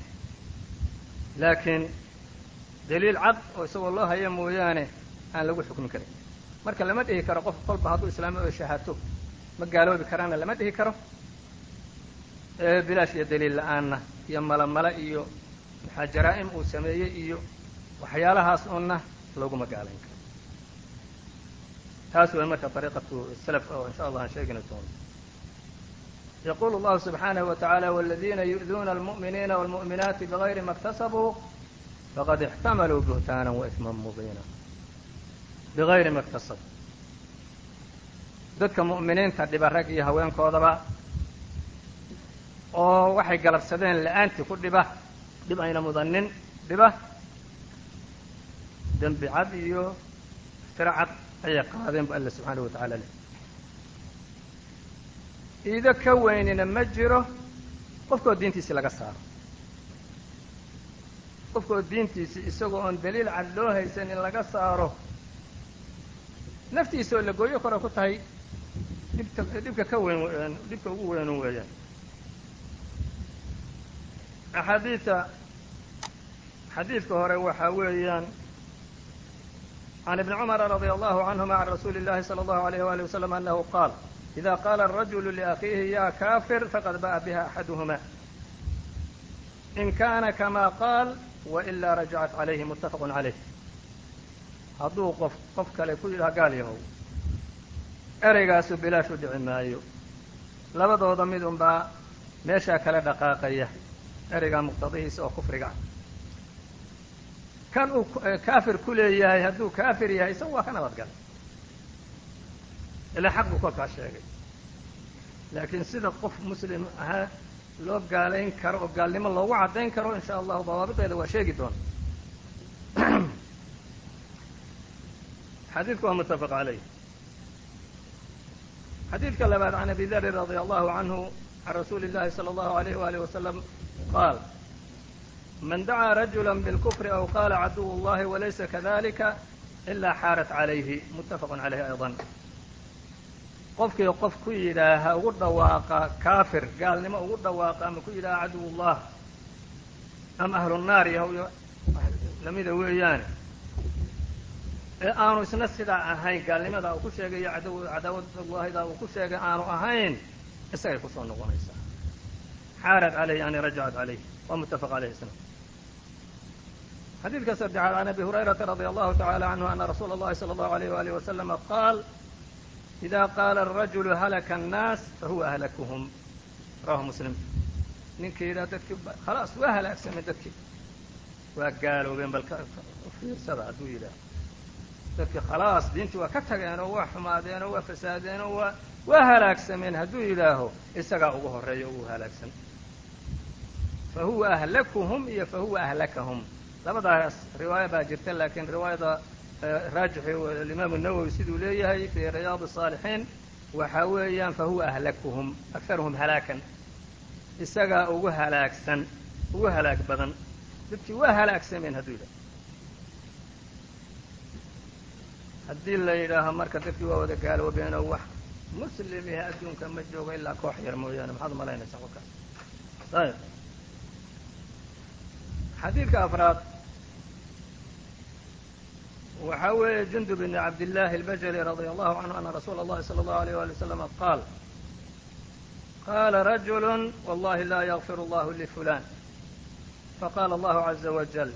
Laakiin daliil cad oo isagoo loo haya mooyaane aan lagu xukmin karin. Marka lama dhihi karo qof kolba hadduu islaamo oo shahaato ma gaaloobi karaana lama dhihi karo. Bilaash iyo daliil la'aanna iyo malamala iyo maxaa jaraa'im uu sameeyey iyo waxyaalahaas unna laguma gaalayn karo taas way marka ariiqatu salaf oo insha allah aan sheegina doono yaqulu allahu subxaanahu wa tacaala waladiina yu'duuna almu'miniina wاlmu'minaati bigayri ma اktasabuu faqad ixtamaluu buhtaanan waisman mubiina bigayri ma اktasabuu dadka mu'miniinta dhiba rag iyo haweenkoodaba oo waxay galabsadeen la-aantii ku dhiba dhib ayna mudanin dhiba. Dembi cad iyo firo cad ayay qaadeen bu alla subxaanahu wa tacala leh. Iido ka weynina ma jiro qofkoo diintiisii laga saaro. Qofkoo diintiisii isagoo oon daliil cad loo haysan in laga saaro naftiisa oo la gooyo kore ku tahay dhibta dhibka ka weyn dhibka ugu weynu weeyaan. Axaadiida xadiidka hore waxaa weeyaan can ibni cumara radia allahu canhuma can rasuuli اllahi salى allahu alayh wali wasalam anahu qaal ida qaala arajulu liakhiihi ya kafir faqad ba'a biha axaduhuma in kana kama qaal wailaa rajacat calayhi muttafaqu calayh hadduu qof qof kale ku yidhaha gaal yahow ereygaasu bilaash u dhici maayo. Labadooda mid unbaa meeshaa kala dhaqaaqaya ereygaa muqtadihiisa oo kufriga ah kan uu kaafir ku leeyahay hadduu kaafir yahay isagu waa ka nabadgalay ilaa xaq buu kolkaa sheegay. Laakiin sida qof muslim ahaa loo gaalayn karo oo gaalnimo loogu caddayn karo in sha allahu dawaabideeda waa sheegi doona xadiidku waa muttafaq calayh. Xadiidka labaad can abi darin radia allahu canhu can rasuuli اllahi salى allahu alayh walih wasalam qaal man dacaa rajula bilkufri aw qaala caduw اllahi walaysa kadalika ilaa xaarat calayhi muttafaqu calayh ayضa qofkii qof ku yidhaaha ugu dhawaaqa kaafir gaalnimo ugu dhawaaqa ama ku yidhaaha caduw ullah ama ahlu naar yahow lamida weeyaane ee aanu isna sidaa ahayn gaalnimadaa uu ku sheegayo cadaawadallahidaa uu ku sheegay aanu ahayn isagay ku soo noqonaysaa xaarat calayh yani rajacat calayh waa muttafaq alayh isna xadiidka saddexaad can abi hurayrata radia allahu tacala canhu ana rasuula اllahi salى allahu alayh walih waslama qaal ida qaala arajulu halaka annaas fahuwa ahlakuhum rawahu muslim ninkii yidhaha dadkii khalaas waa halaagsameen dadkii waa gaaloobeen bal fiirsada hadduu yidhaaho dadkii khalaas diintii waa ka tageen oo waa xumaadeen oo waa fasaadeen oo waa waa halaagsameen hadduu yidhaaho isagaa ugu horreeya ugu halaagsan fa huwa ahlakuhum iyo fa huwa ahlakahum labadaas riwaaya baa jirta laakiin riwaayada raajixi alimaamu nawowi siduu leeyahay fii riyaad الصaalixiin waxa weeyaan fahuwa ahlakuhum akaruhum halaakan isagaa ugu halaagsan ugu halaag badan dadkii waa halaagsameen hadduu yidhaho haddii la yidhaaho marka dadkii waa wada gaaloobeenoo wax muslim ihe adduunka ma joogo ilaa koox yar mooyaane maxaad umalaynaysaa qolkaas ayb xadiidka afraad. Waxaa weeye jundub ibn cabdillaahi albajali radia allahu canhu ana rasuula اllahi salى اllahu alيyه ali waslama qaal qaala rajulu wallahi laa yakfir allahu lifulan faqaala allahu caza wajal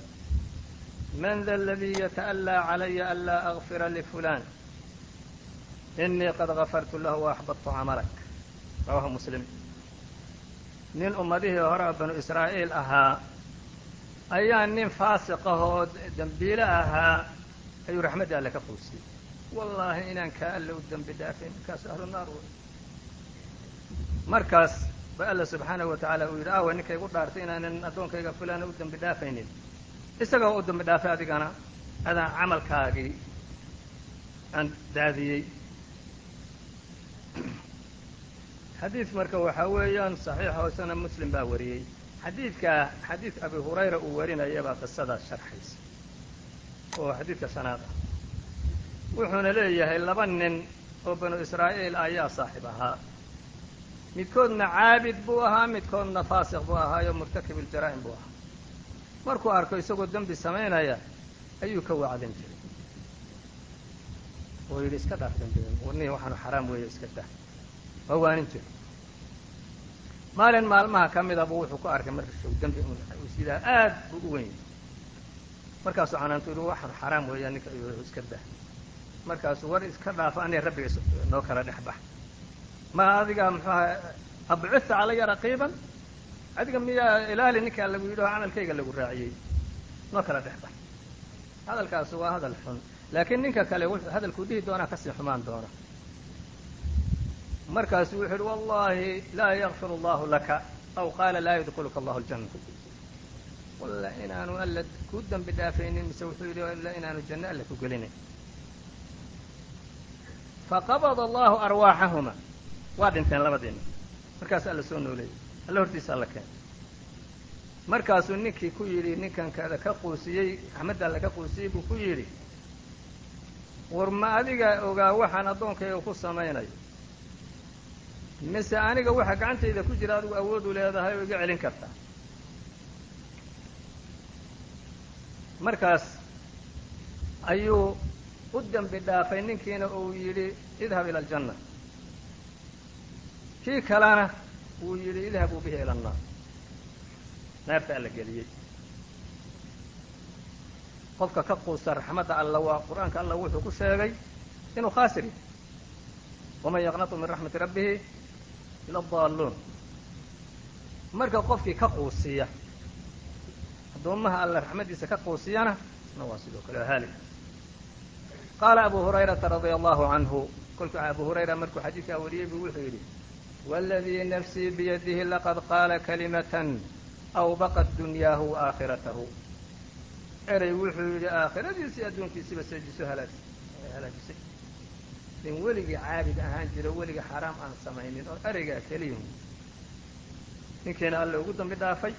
man da aladii yata'allaa calaya an laa agfira lifulan inii qad gafartu lahu waaxbadtu camalak rawahu muslim. Nin ummadihii hore banu israa'iil ahaa ayaa nin faasiqahoo dembiile ahaa ayuu raxmadda alle ka quusiyey. Wallaahi inaan kaa alle u dembi dhaafayn markaas ahlu naar wey. Markaas ba alla subxaanahu wa tacaala uu yidhi awa ninka igu dhaartay inaanan addoonkayga fulana u dembi dhaafaynin. Isagoo u dembi dhaafay adigana adaan camalkaagii aan daadiyey. Xadiid marka waxaa weeyaan saxiix hoosena muslim baa wariyey xadiidkaa xadiid abi hurayra uu warinaya baa qisadaas sharxaysa oo xadiidka shanaad ah. Wuxuuna leeyahay laba nin oo banu israa'iil ayaa saaxib ahaa. Midkoodna caabid buu ahaa midkoodna faasiq buu ahaayo murtakib iljaraa'im buu ahaa. Markuu arko isagoo dembi samaynaya ayuu ka wacdin jiray. Oo yidhi iska dhaaf dembigan warnihi waxaanu xaraam weeye iska dah. Waa waanin jira maalin maalmaha ka midaba wuxuu ku arkay marka show dembi uu sidaa aad buu u weyn. Markaasuu canaantu yidhi waxaan xaraam weeya ninka ayuu iska dah. Markaasuu war iska dhaafo aniga rabbiga noo kala dhex bax. Ma adiga muxuaha abcutha calaya raqiiban. Adiga miyaa ilaali ninkaa lagu yidhi oo camalkayga lagu raaciyey. Noo kala dhex bax. Hadalkaasi waa hadal xun. Laakiin ninka kale hadalkuu dhihi doonaa ka sii xumaan doona markaasu wuxuu yidhi wallahi laa yakfir allahu laka aw qaala laa yudkuluka allahu aljanna walla inaanu alla ku dembi dhaafaynin mise wuxuu yidhi illa inaanu janno alla ku gelinayn faqabada allahu arwaaxahuma. Waa dhinteen labadiina markaas alla soo nooleeyey. Alla hortiisa alla keenay markaasuu ninkii ku yidhi ninkan kada ka quusiyey axmed alle ka quusiyey buu ku yidhi war ma adiga ogaa waxaan addoonkayga ku samaynayo mise aniga waxa gacantayda ku jira adigu awoodu leedahay oo iga celin kartaa markaas ayuu u dembi dhaafay ninkiina uu yidhi idhab ila aljanna. Kii kalena wuu yidhi idhabuu bihi ila annaar. Naarta alla geliyey. Qofka ka quusta raxmadda alla waa qur'aanka alla wuxuu ku sheegay inuu khaasir yahay. Waman yaqnatu min raxmati rabbihi ila adaalluun marka qofkii ka quusiya addoommaha alla raxmaddiisa ka quusiyana isna waa sidoo kale haalik qaala abu hurayrata radia allahu canhu kolkuu abu hurayra markuu xadiidkaa wariyey buu wuxuu yidhi waladii nafsii biyadihi laqad qaala kalimatan awbaqat dunyaahu wa aakhiratahu. Erey wuxuu yidhi aakhiradiisii adduunkiisiba seejiso halaajisay nin weligii caabid ahaan jiro weliga xaraam aan samaynin oo ereygaa keliya. Ninkiina alle ugu dambi dhaafay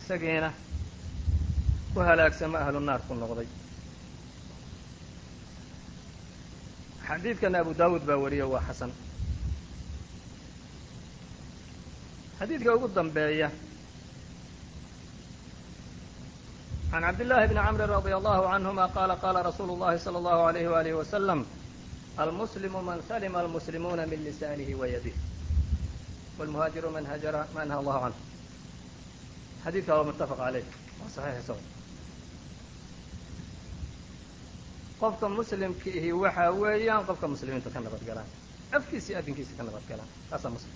isagiina ku halaagsama ahlu naar ku noqday. Xadiidkana abu daawuud baa wariyo waa xasan. Xadiidka ugu dambeeya can cabd llaahi بن camrin رضي الله canhuma qaala qaala rasuulu llahi salى اllahu عليه walih waslm almuslimu man salima almuslimuuna min lisaanihi wa yadih wlmuhaajiru man hajara ma naha allahu canhu xadiidkaa waa muttafaq aleyh waa saxiix isago qofka muslimka ihi waxa weeyaan qofka muslimiintu ka nabad galaan afkiisii adinkiisa ka nabad galaan taasaa muslim.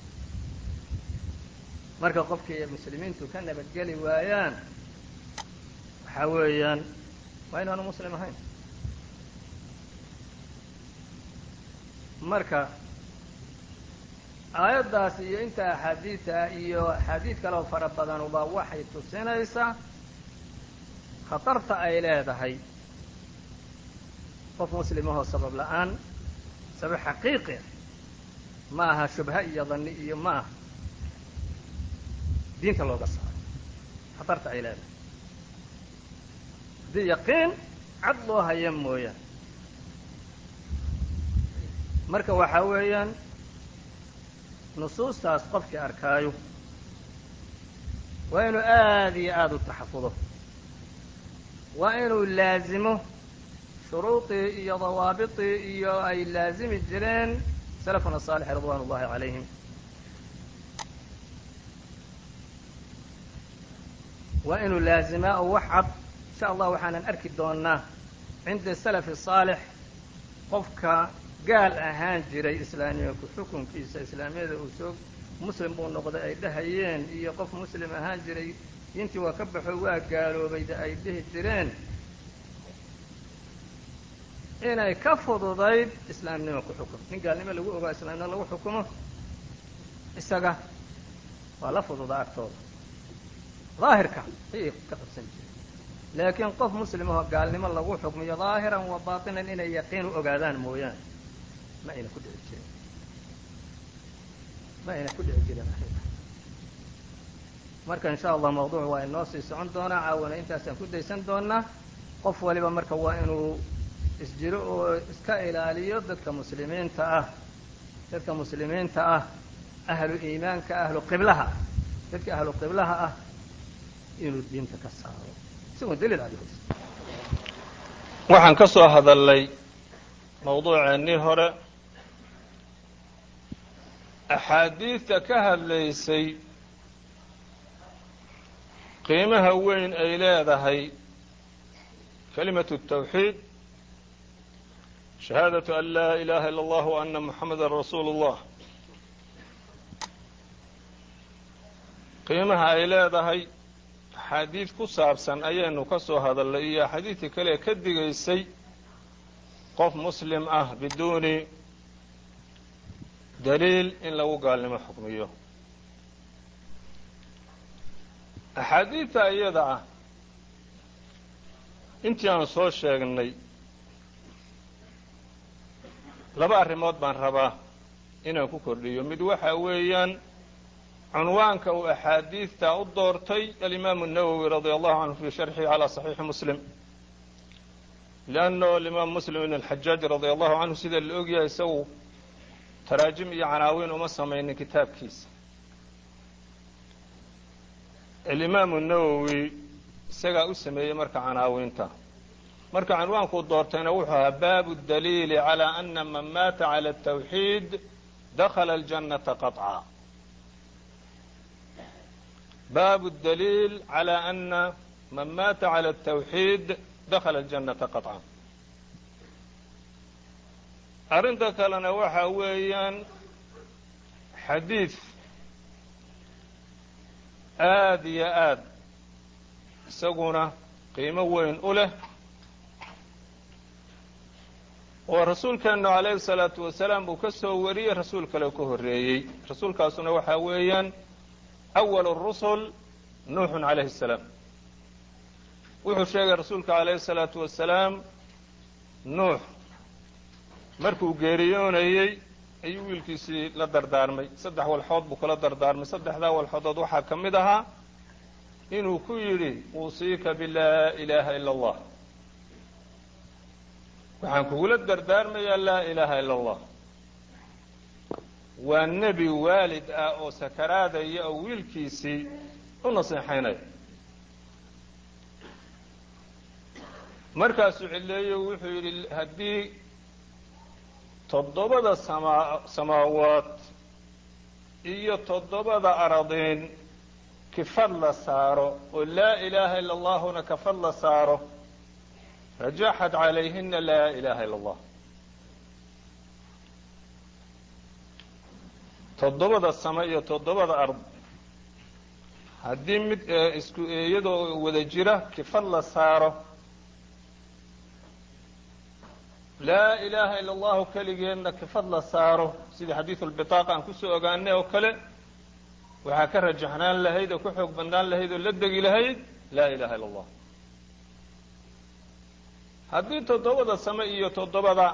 Marka qofkii muslimiintu ka nabadgeli waayaan waxaa weeyaan waa inaanu muslim ahayn marka aayaddaas iyo inta axaadiida iyo axaadiid kaleo fara badanuba waxay tusinaysaa khatarta ay leedahay. Qof muslimahoo sabab la'aan sabab xaqiiqi ma aha shubha iyo dani iyo ma aha diinta looga saaro. Khatarta ay leedahay. Haddii yaqiin cad loo haya mooyaan marka waxaa weeyaan nusuustaas qofkii arkaayo waa inuu aad iyo aada u taxafudo. Waa inuu laazimo shuruudii iyo dawaabitii iyo ay laazimi jireen salafuna saalix ridwaan ullahi calayhim. Waa inuu laazimaa oo wax cad insha allah waxaanan arki doonnaa cinda salafi saalix qofka gaal ahaan jiray islaamiyku xukunkiisa. Islaamiyada uu soo muslim buu noqday ay dhahayeen iyo qof muslim ahaan jiray. Diintii waa ka baxo waa gaaloobayda ay dhihi jireen. Inay ka fududayd islaamnimo ku xukum nin gaalnimo lagu ogaa islaamnimo lagu xukumo isaga waa la fududaa agtooda. Daahirka ayay ka qabsan jireen. Laakiin qof muslimahoo gaalnimo lagu xukmiyo daahiran wa baatinan inay yaqiin u ogaadaan mooyaane ma ayna ku dhici jirin ma ayna ku dhici jirin arrinta marka in allah mawduuc waa inoo sii socon doonaa caawana intaasaan ku daysan doonaa qof waliba marka waa inuu isjiro oo iska ilaaliyo dadka muslimiinta ah dadka muslimiinta ah ahlu iimaanka ahlu qiblaha dadka ahlu qiblaha ah inuu diinta ka saaro isagoo daliil haysto waxaan ka soo hadalnay mawduuceennii hore axaadiidta ka hadlaysay qiimaha weyn ay leedahay kalimatu tawxiid shahaadatu an laa ilaha ila allah wa ana muxamada rasuulu اllah qiimaha ay leedahay axaadiid ku saabsan ayaynu ka soo hadalnay iyo axaadiidtii kale ka digaysay qof muslim ah biduuni daliil in lagu gaalnimo xukmiyo axaadiidta iyada ah intii aan soo sheegnay laba arrimood baan rabaa inaan ku kordhiyo mid waxa weeyaan cunwaanka uu axaadiidta u doortay alimaamu الnawowi radia allahu canhu fi sharxihi calى صaxiixi muslim liannahu alimaam muslim ibn alxajaaj radia allahu canhu sida la ogyahay isagu taraajim iyo canaawiin uma samaynin kitaabkiisa. Alimaamu nawowi isagaa u sameeyey marka canaawinta. Marka cinwaankuu doortayna wuxuu ahaa baabu daliili calaa ana man maata cala atawxiid dakhala aljannata qaطca baabu daliil calaa ana man maata cala atawxiid dakhala aljannata qaطca arrinta kalena waxa weeyaan xadiid aad iyo aad isaguna qiimo weyn u leh. Oo rasuulkeennu calayhi salaatu wasalaam uu ka soo wariyey rasuul kale ka horreeyey. Rasuulkaasuna waxaa weeyaan awal rusul nuuxun calayhi salaam. Wuxuu sheegay rasuulka calayhi salaatu wasalaam nuux markuu geeriyoonayey ayuu wiilkiisii la dardaarmay. Saddex walxood buu kula dardaarmay. Saddexdaa walxoodood waxaa ka mid ahaa inuu ku yidhi uusiika bilaa ilaaha ila allah. Waxaan kugula dardaarmayaa laa ilaaha ila allah. Waa nebi waalid ah oo sakaraadaya oo wiilkiisii u naseexaynaya. Markaasuu cileeyo wuxuu yidhi haddii toddobada samaa samaawaad iyo toddobada aradiin kifad la saaro oo laa ilaaha ila allahuna kafad la saaro rajaxat calayhina laa ilaha ila allah toddobada sama iyo toddobada ard haddii mid isku iyadoo wada jira kifad la saaro laa ilaaha ila allahu keligeedna kifad la saaro. Sidii xadiidu lbitaaqa aan ku soo ogaanay oo kale waxaa ka rajaxnaan lahayd oo ka xoog bandaan lahayd oo la degi lahayd laa ilaha ila allah haddii toddobada same iyo toddobada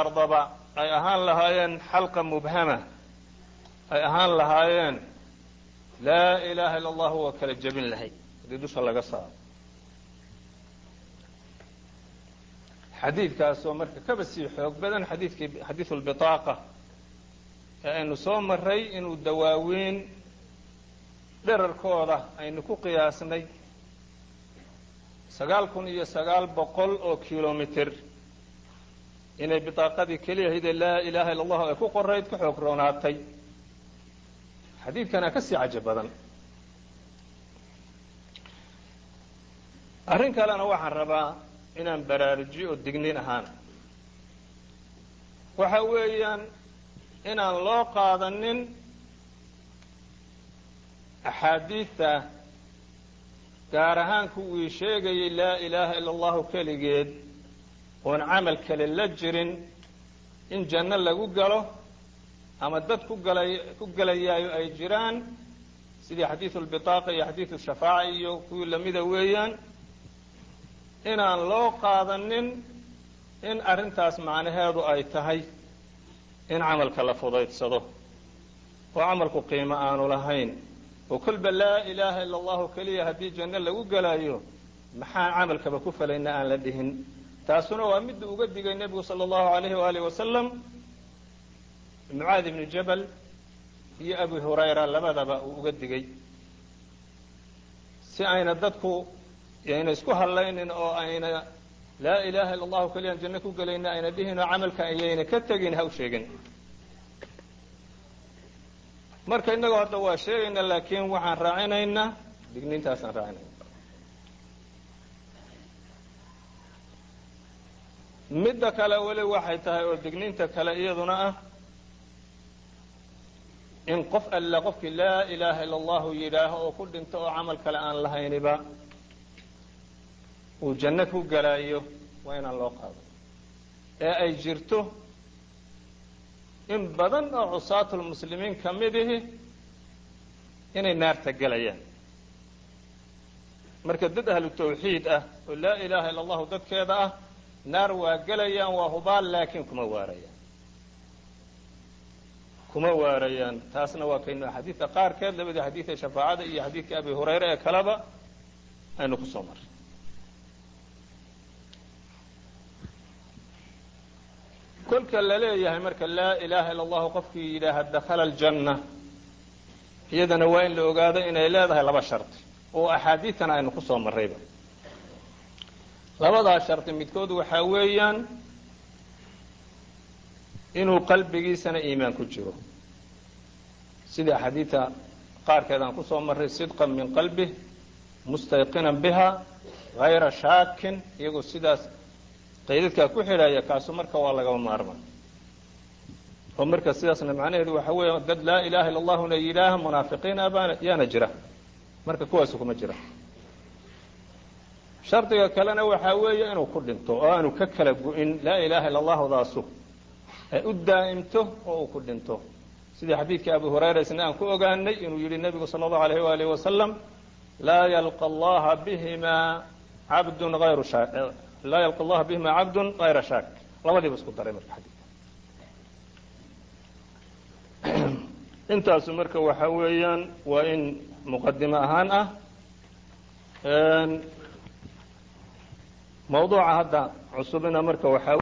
ardaba ay ahaan lahaayeen xalqa mubhama ay ahaan lahaayeen laa ilaha ila allahu waa kala jebin lahayd. Haddii dusha laga saaro xadiidkaasoo marka kaba sii xoog badan xadiidkii xadiidu ee aynu soo maray inuu dawaawiin dherarkooda aynu ku qiyaasnay sagaal kun iyo sagaal boqol oo kilomitr inay bidaaqadii keliyahaydee laa ilaaha illa allahu ay ku qorayd ku xoog roonaatay. Xadiidkanaa ka sii cajo badan. Arrin kalena waxaan rabaa inaan baraarujiyo oo dignin ahaan. Waxa weeyaan inaan loo qaadanin axaadiidta gaar ahaan kuwii sheegayay laa ilaaha ila allahu keligeed oon camal kale la jirin in janno lagu galo ama dad ku galay ku gelayaayo ay jiraan sidii xadiidu lbitaaqa iyo xadiidu shafaaca iyo kuwii lamida weeyaan inaan loo qaadanin in arrintaas macnaheedu ay tahay in camalka la fudaydsado. Oo camalku qiimo aanu lahayn. Oo kolba laa ilaaha ila allahu keliya haddii janno lagu gelaayo maxaan camalkaba ku falayna aan la dhihin? Taasuna waa midda uga digay nebigu sala allahu alayhi waalihi wasalam mucaadi ibnu jabal iyo abu hurayra labadaba uu uga digay. Si ayna dadku ayna isku hadlaynin oo ayna laa ilaaha illa allahu keliyaan janno ku gelayna ayna dhihin oo camalka ayayna ka tegin ha u sheegin. Marka innagoo hadda waa sheegayna laakiin waxaan raacinaynaa digniintaasaan raacinayna midda kale weli waxay tahay oo digniinta kale iyaduna ah in qof alla qofkii laa ilaaha illa allahu yidhaaho oo ku dhinto oo camal kale aan lahayniba uu janno ku galaayo waa inaan loo qaado. Ee ay jirto in badan oo cusaatulmuslimiin ka mid ihi inay naarta gelayaan marka dad ahlu tawxiid ah oo laa ilaaha illa allahu dadkeeda ah naar waa gelayaan waa hubaal laakiin kuma waarayaan. Kuma waarayaan. Taasna waa kaynu axaadiidka qaarkeed labadii xadiidka shafaacada iyo xadiidka abi hurayre ee kaleba aynu ku soo maray kolka la leeyahay marka laa ilaaha illa allahu qofkii yidhaaha dakhala aljanna iyadana waa in la ogaado inay leedahay laba shardi oo axaadiidtana aynu ku soo labadaa shardi midkood waxaa weeyaan inuu qalbigiisana iimaan ku jiro. Sidii axaadiidta qaarkeed ku soo marray sidqan min qalbih mustayqinan biha hayra shaakin iyagoo sidaas qaydadkaa ku xidhaya kaasu marka waa lagaba maarma oo marka sidaasna macnaheedu waxa weeya dad laa ilaha illa allahuna yidhaaha munaafiqiin abaana yaana jira. Marka kuwaasu kuma jira. Shardiga kalena waxaa weeye inuu ku dhinto oo aanu ka kala gu-in laa ilaha illa allahudaasu ay u daa'imto oo uu ku dhinto. Sidii xadiidkii abu hurayra isna aan ku ogaanay inuu yidhi nebigu sala allahu alayh waalihi wasalam laa yalqa allaha bihima cabdun ayru sha laa yalqa allaha bihima cabdun hayra shaak. Labadiiba isku daray marka xadiidka. Intaasu marka waxa weeyaan waa in muqadimo ahaan ah. Mawduuca hadda cusubina marka waxaa